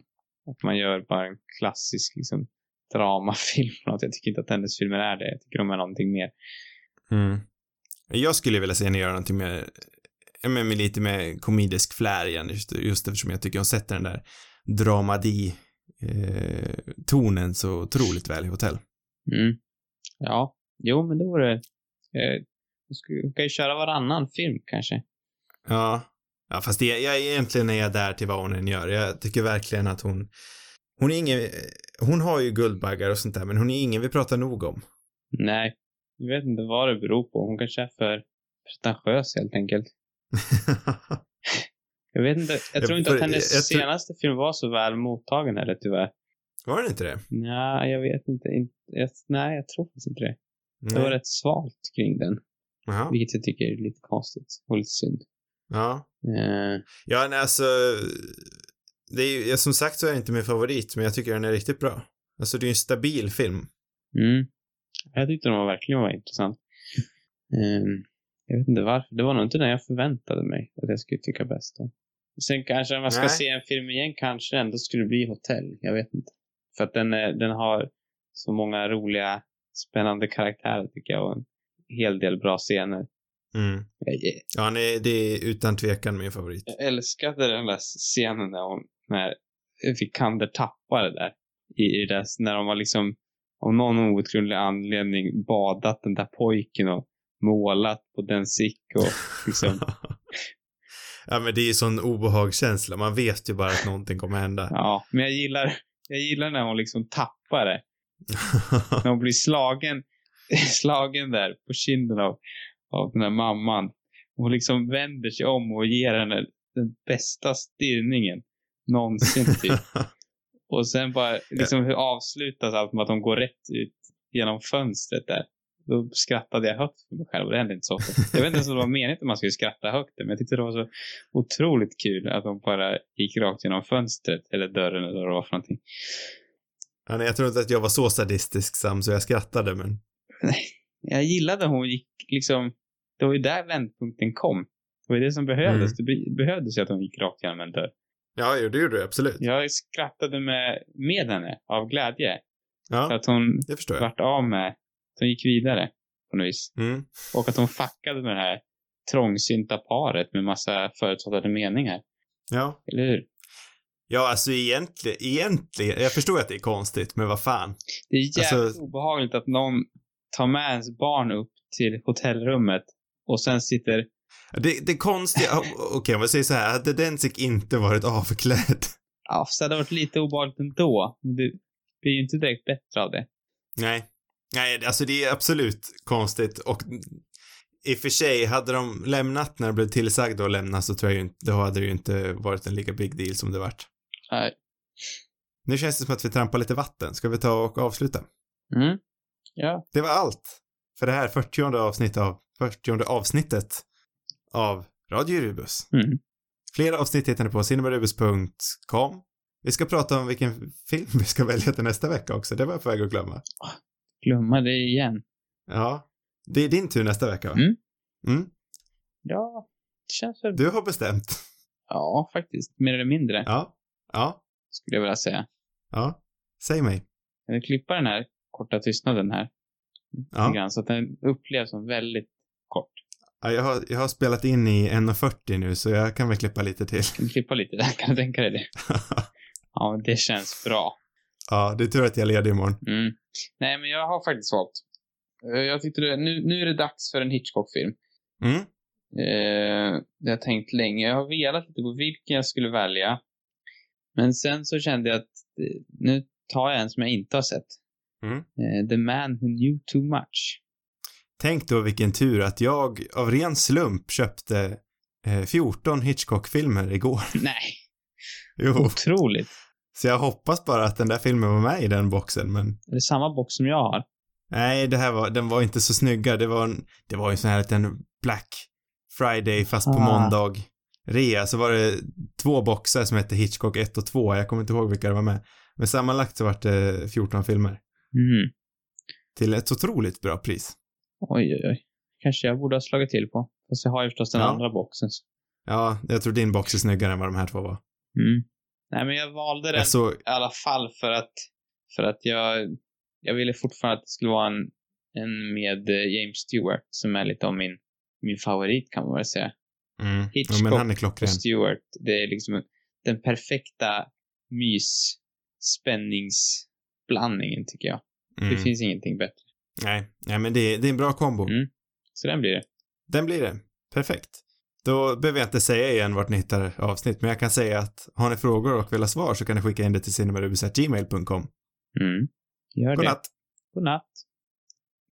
att man gör bara en klassisk liksom, dramafilm. Jag tycker inte att hennes filmer är det. Jag tycker de är någonting mer. Mm. Jag skulle vilja se henne göra någonting med, ja, men med lite mer komedisk flär igen, just, just eftersom jag tycker hon sätter den där dramadi eh, så otroligt väl i hotell. Mm. Ja, jo men det vore... Eh, hon kan ju köra varannan film kanske. Ja. Ja, fast det, jag, egentligen är jag där till vad hon än gör. Jag tycker verkligen att hon, hon är ingen, hon har ju guldbaggar och sånt där, men hon är ingen vi pratar nog om. Nej, jag vet inte vad det beror på. Hon kanske är för pretentiös helt enkelt. (laughs) Jag vet inte. Jag tror inte att hennes jag senaste film var så väl mottagen heller tyvärr. Var det inte det? Nej, jag vet inte. Nej, jag tror faktiskt inte det. Det var Nej. rätt svalt kring den. Jaha. Vilket jag tycker är lite konstigt och lite synd. Ja. Eh, Ja, nej, alltså, det är ju, som sagt så är det inte min favorit, men jag tycker den är riktigt bra. Alltså, det är ju en stabil film. mm. Jag tyckte den var verkligen var intressant. (laughs) Eh, jag vet inte varför. Det var nog inte den jag förväntade mig att jag skulle tycka bäst om. Sen kanske om jag ska Nej. se en film igen kanske ändå skulle bli Hotell. Jag vet inte. För att den, är, den har så många roliga, spännande karaktärer tycker jag och en hel del bra scener. Mm. Ja, nej, det är utan tvekan min favorit. jag älskade den där scenen när, hon, när Vikander tappade där. I, i det, när de har liksom av någon outgrundlig anledning badat den där pojken och målat på den sick och liksom, (laughs) ja, men det är ju sån obehagskänsla. Man vet ju bara att någonting kommer hända. (laughs) ja. Men jag gillar, jag gillar när hon liksom tappar det. (laughs) När hon blir slagen, (laughs) (laughs) slagen där på kinden av, av den här mamman. Hon liksom vänder sig om och ger henne den bästa stirrningen någonsin typ. (laughs) Och sen bara liksom hur avslutas allt med att de går rätt ut genom fönstret där. då skrattade jag högt för mig själv och det hände inte så ofta. Jag vet inte ens om det var meningen att man skulle skratta högt, men jag tyckte det var så otroligt kul att de bara gick rakt genom fönstret eller dörren eller vad det var för någonting. Ja, nej, jag tror inte att jag var så sadistisk Sam, så jag skrattade, men... Jag gillade hon gick liksom, det var ju där vändpunkten kom. Det var det som behövdes. Mm. Det be- behövdes ju att hon gick rakt genom en dörr. Ja, det gjorde du absolut. Jag skrattade med, med henne av glädje. Ja, att hon det förstår jag. vart av med, att hon gick vidare på något vis. Mm. Och att hon fuckade med det här trångsynta paret med massa förutfattade meningar. Ja. Eller hur? Ja, alltså egentligen, egentligen, jag förstår att det är konstigt, men vad fan. Det är jävligt Alltså- obehagligt att någon tar med ens barn upp till hotellrummet och sen sitter... Det, det konstiga, (laughs) okej om jag säger så här, hade Densik inte varit avklädd, Ja, så hade det varit lite obehagligt ändå. Men det blir ju inte direkt bättre av det. nej. Nej, alltså det är absolut konstigt och i och för sig, hade de lämnat när de blev tillsagda att lämna så tror jag ju inte, då hade det ju inte varit en lika big deal som det vart. Nej. Nu känns det som att vi trampar lite vatten. Ska vi ta och avsluta? Mm. Ja. Det var allt för det här 40 avsnitt av, 40 avsnittet av Radio Rubus. Mm. Fler avsnitt hittar ni på cinemarubus.com. Vi ska prata om vilken film vi ska välja till nästa vecka också. Det var jag på väg att glömma. Glömma det igen. Ja. Det är din tur nästa vecka, va? Mm. Mm. Ja, det känns väl... Du har bestämt. Ja, faktiskt. Mer eller mindre, Ja. Ja. skulle jag vilja säga. Ja. Säg mig. Jag vill klippa den här korta tystnaden här. Ja. så att den upplevs som väldigt kort. ja jag, har, jag har spelat in i 1.40 nu, så jag kan väl klippa lite till. Kan klippa lite där? (laughs) Kan du tänka dig det? (laughs) Ja, det känns bra. ja, det är tur att jag är ledig imorgon. Mm. Nej, men jag har faktiskt valt. Eh, Jag tyckte det, nu, nu är det dags för en Hitchcock-film. Mm. Eh, det har jag tänkt länge. Jag har velat lite på vilken jag skulle välja. Men sen så kände jag att eh, nu tar jag en som jag inte har sett. Mm. Eh, The Man Who Knew Too Much. Tänk då vilken tur att jag av ren slump köpte eh, 14 Hitchcock-filmer igår. (laughs) Nej, Jo. otroligt. Så jag hoppas bara att den där filmen var med i den boxen, men Är det samma box som jag har? nej, det här var, den var inte så snygga. Det var en, det var ju sån här liten Black Friday fast på Ah. måndag. Rea, så var det två boxar som hette Hitchcock 1 och 2. Jag kommer inte ihåg vilka det var med. Men sammanlagt så var det 14 filmer. Mm. Till ett otroligt bra pris. Oj, oj, oj. Kanske jag borde ha slagit till på. Fast jag har ju förstås den Ja. andra boxen. Ja, jag tror din box är snyggare än vad de här två var. Mm. Nej, men jag valde den Jag såg, i alla fall för att, för att jag, jag ville fortfarande att det skulle vara en, en med eh, James Stewart som är lite av min, min favorit kan man väl säga. mm, ja, Hitchcock är Och. Stewart, det är liksom den perfekta mys spänningsblandningen tycker jag. Det Mm. finns ingenting bättre. Nej, nej men det, det är en bra kombo. Mm. Så den blir det. Den blir det. Perfekt. Då behöver jag inte säga igen vart ni hittar avsnitt, men jag kan säga att har ni frågor och vill ha svar så kan ni skicka in det till cinemarubus.gmail.com. Mm. Gör det. Godnatt. God natt.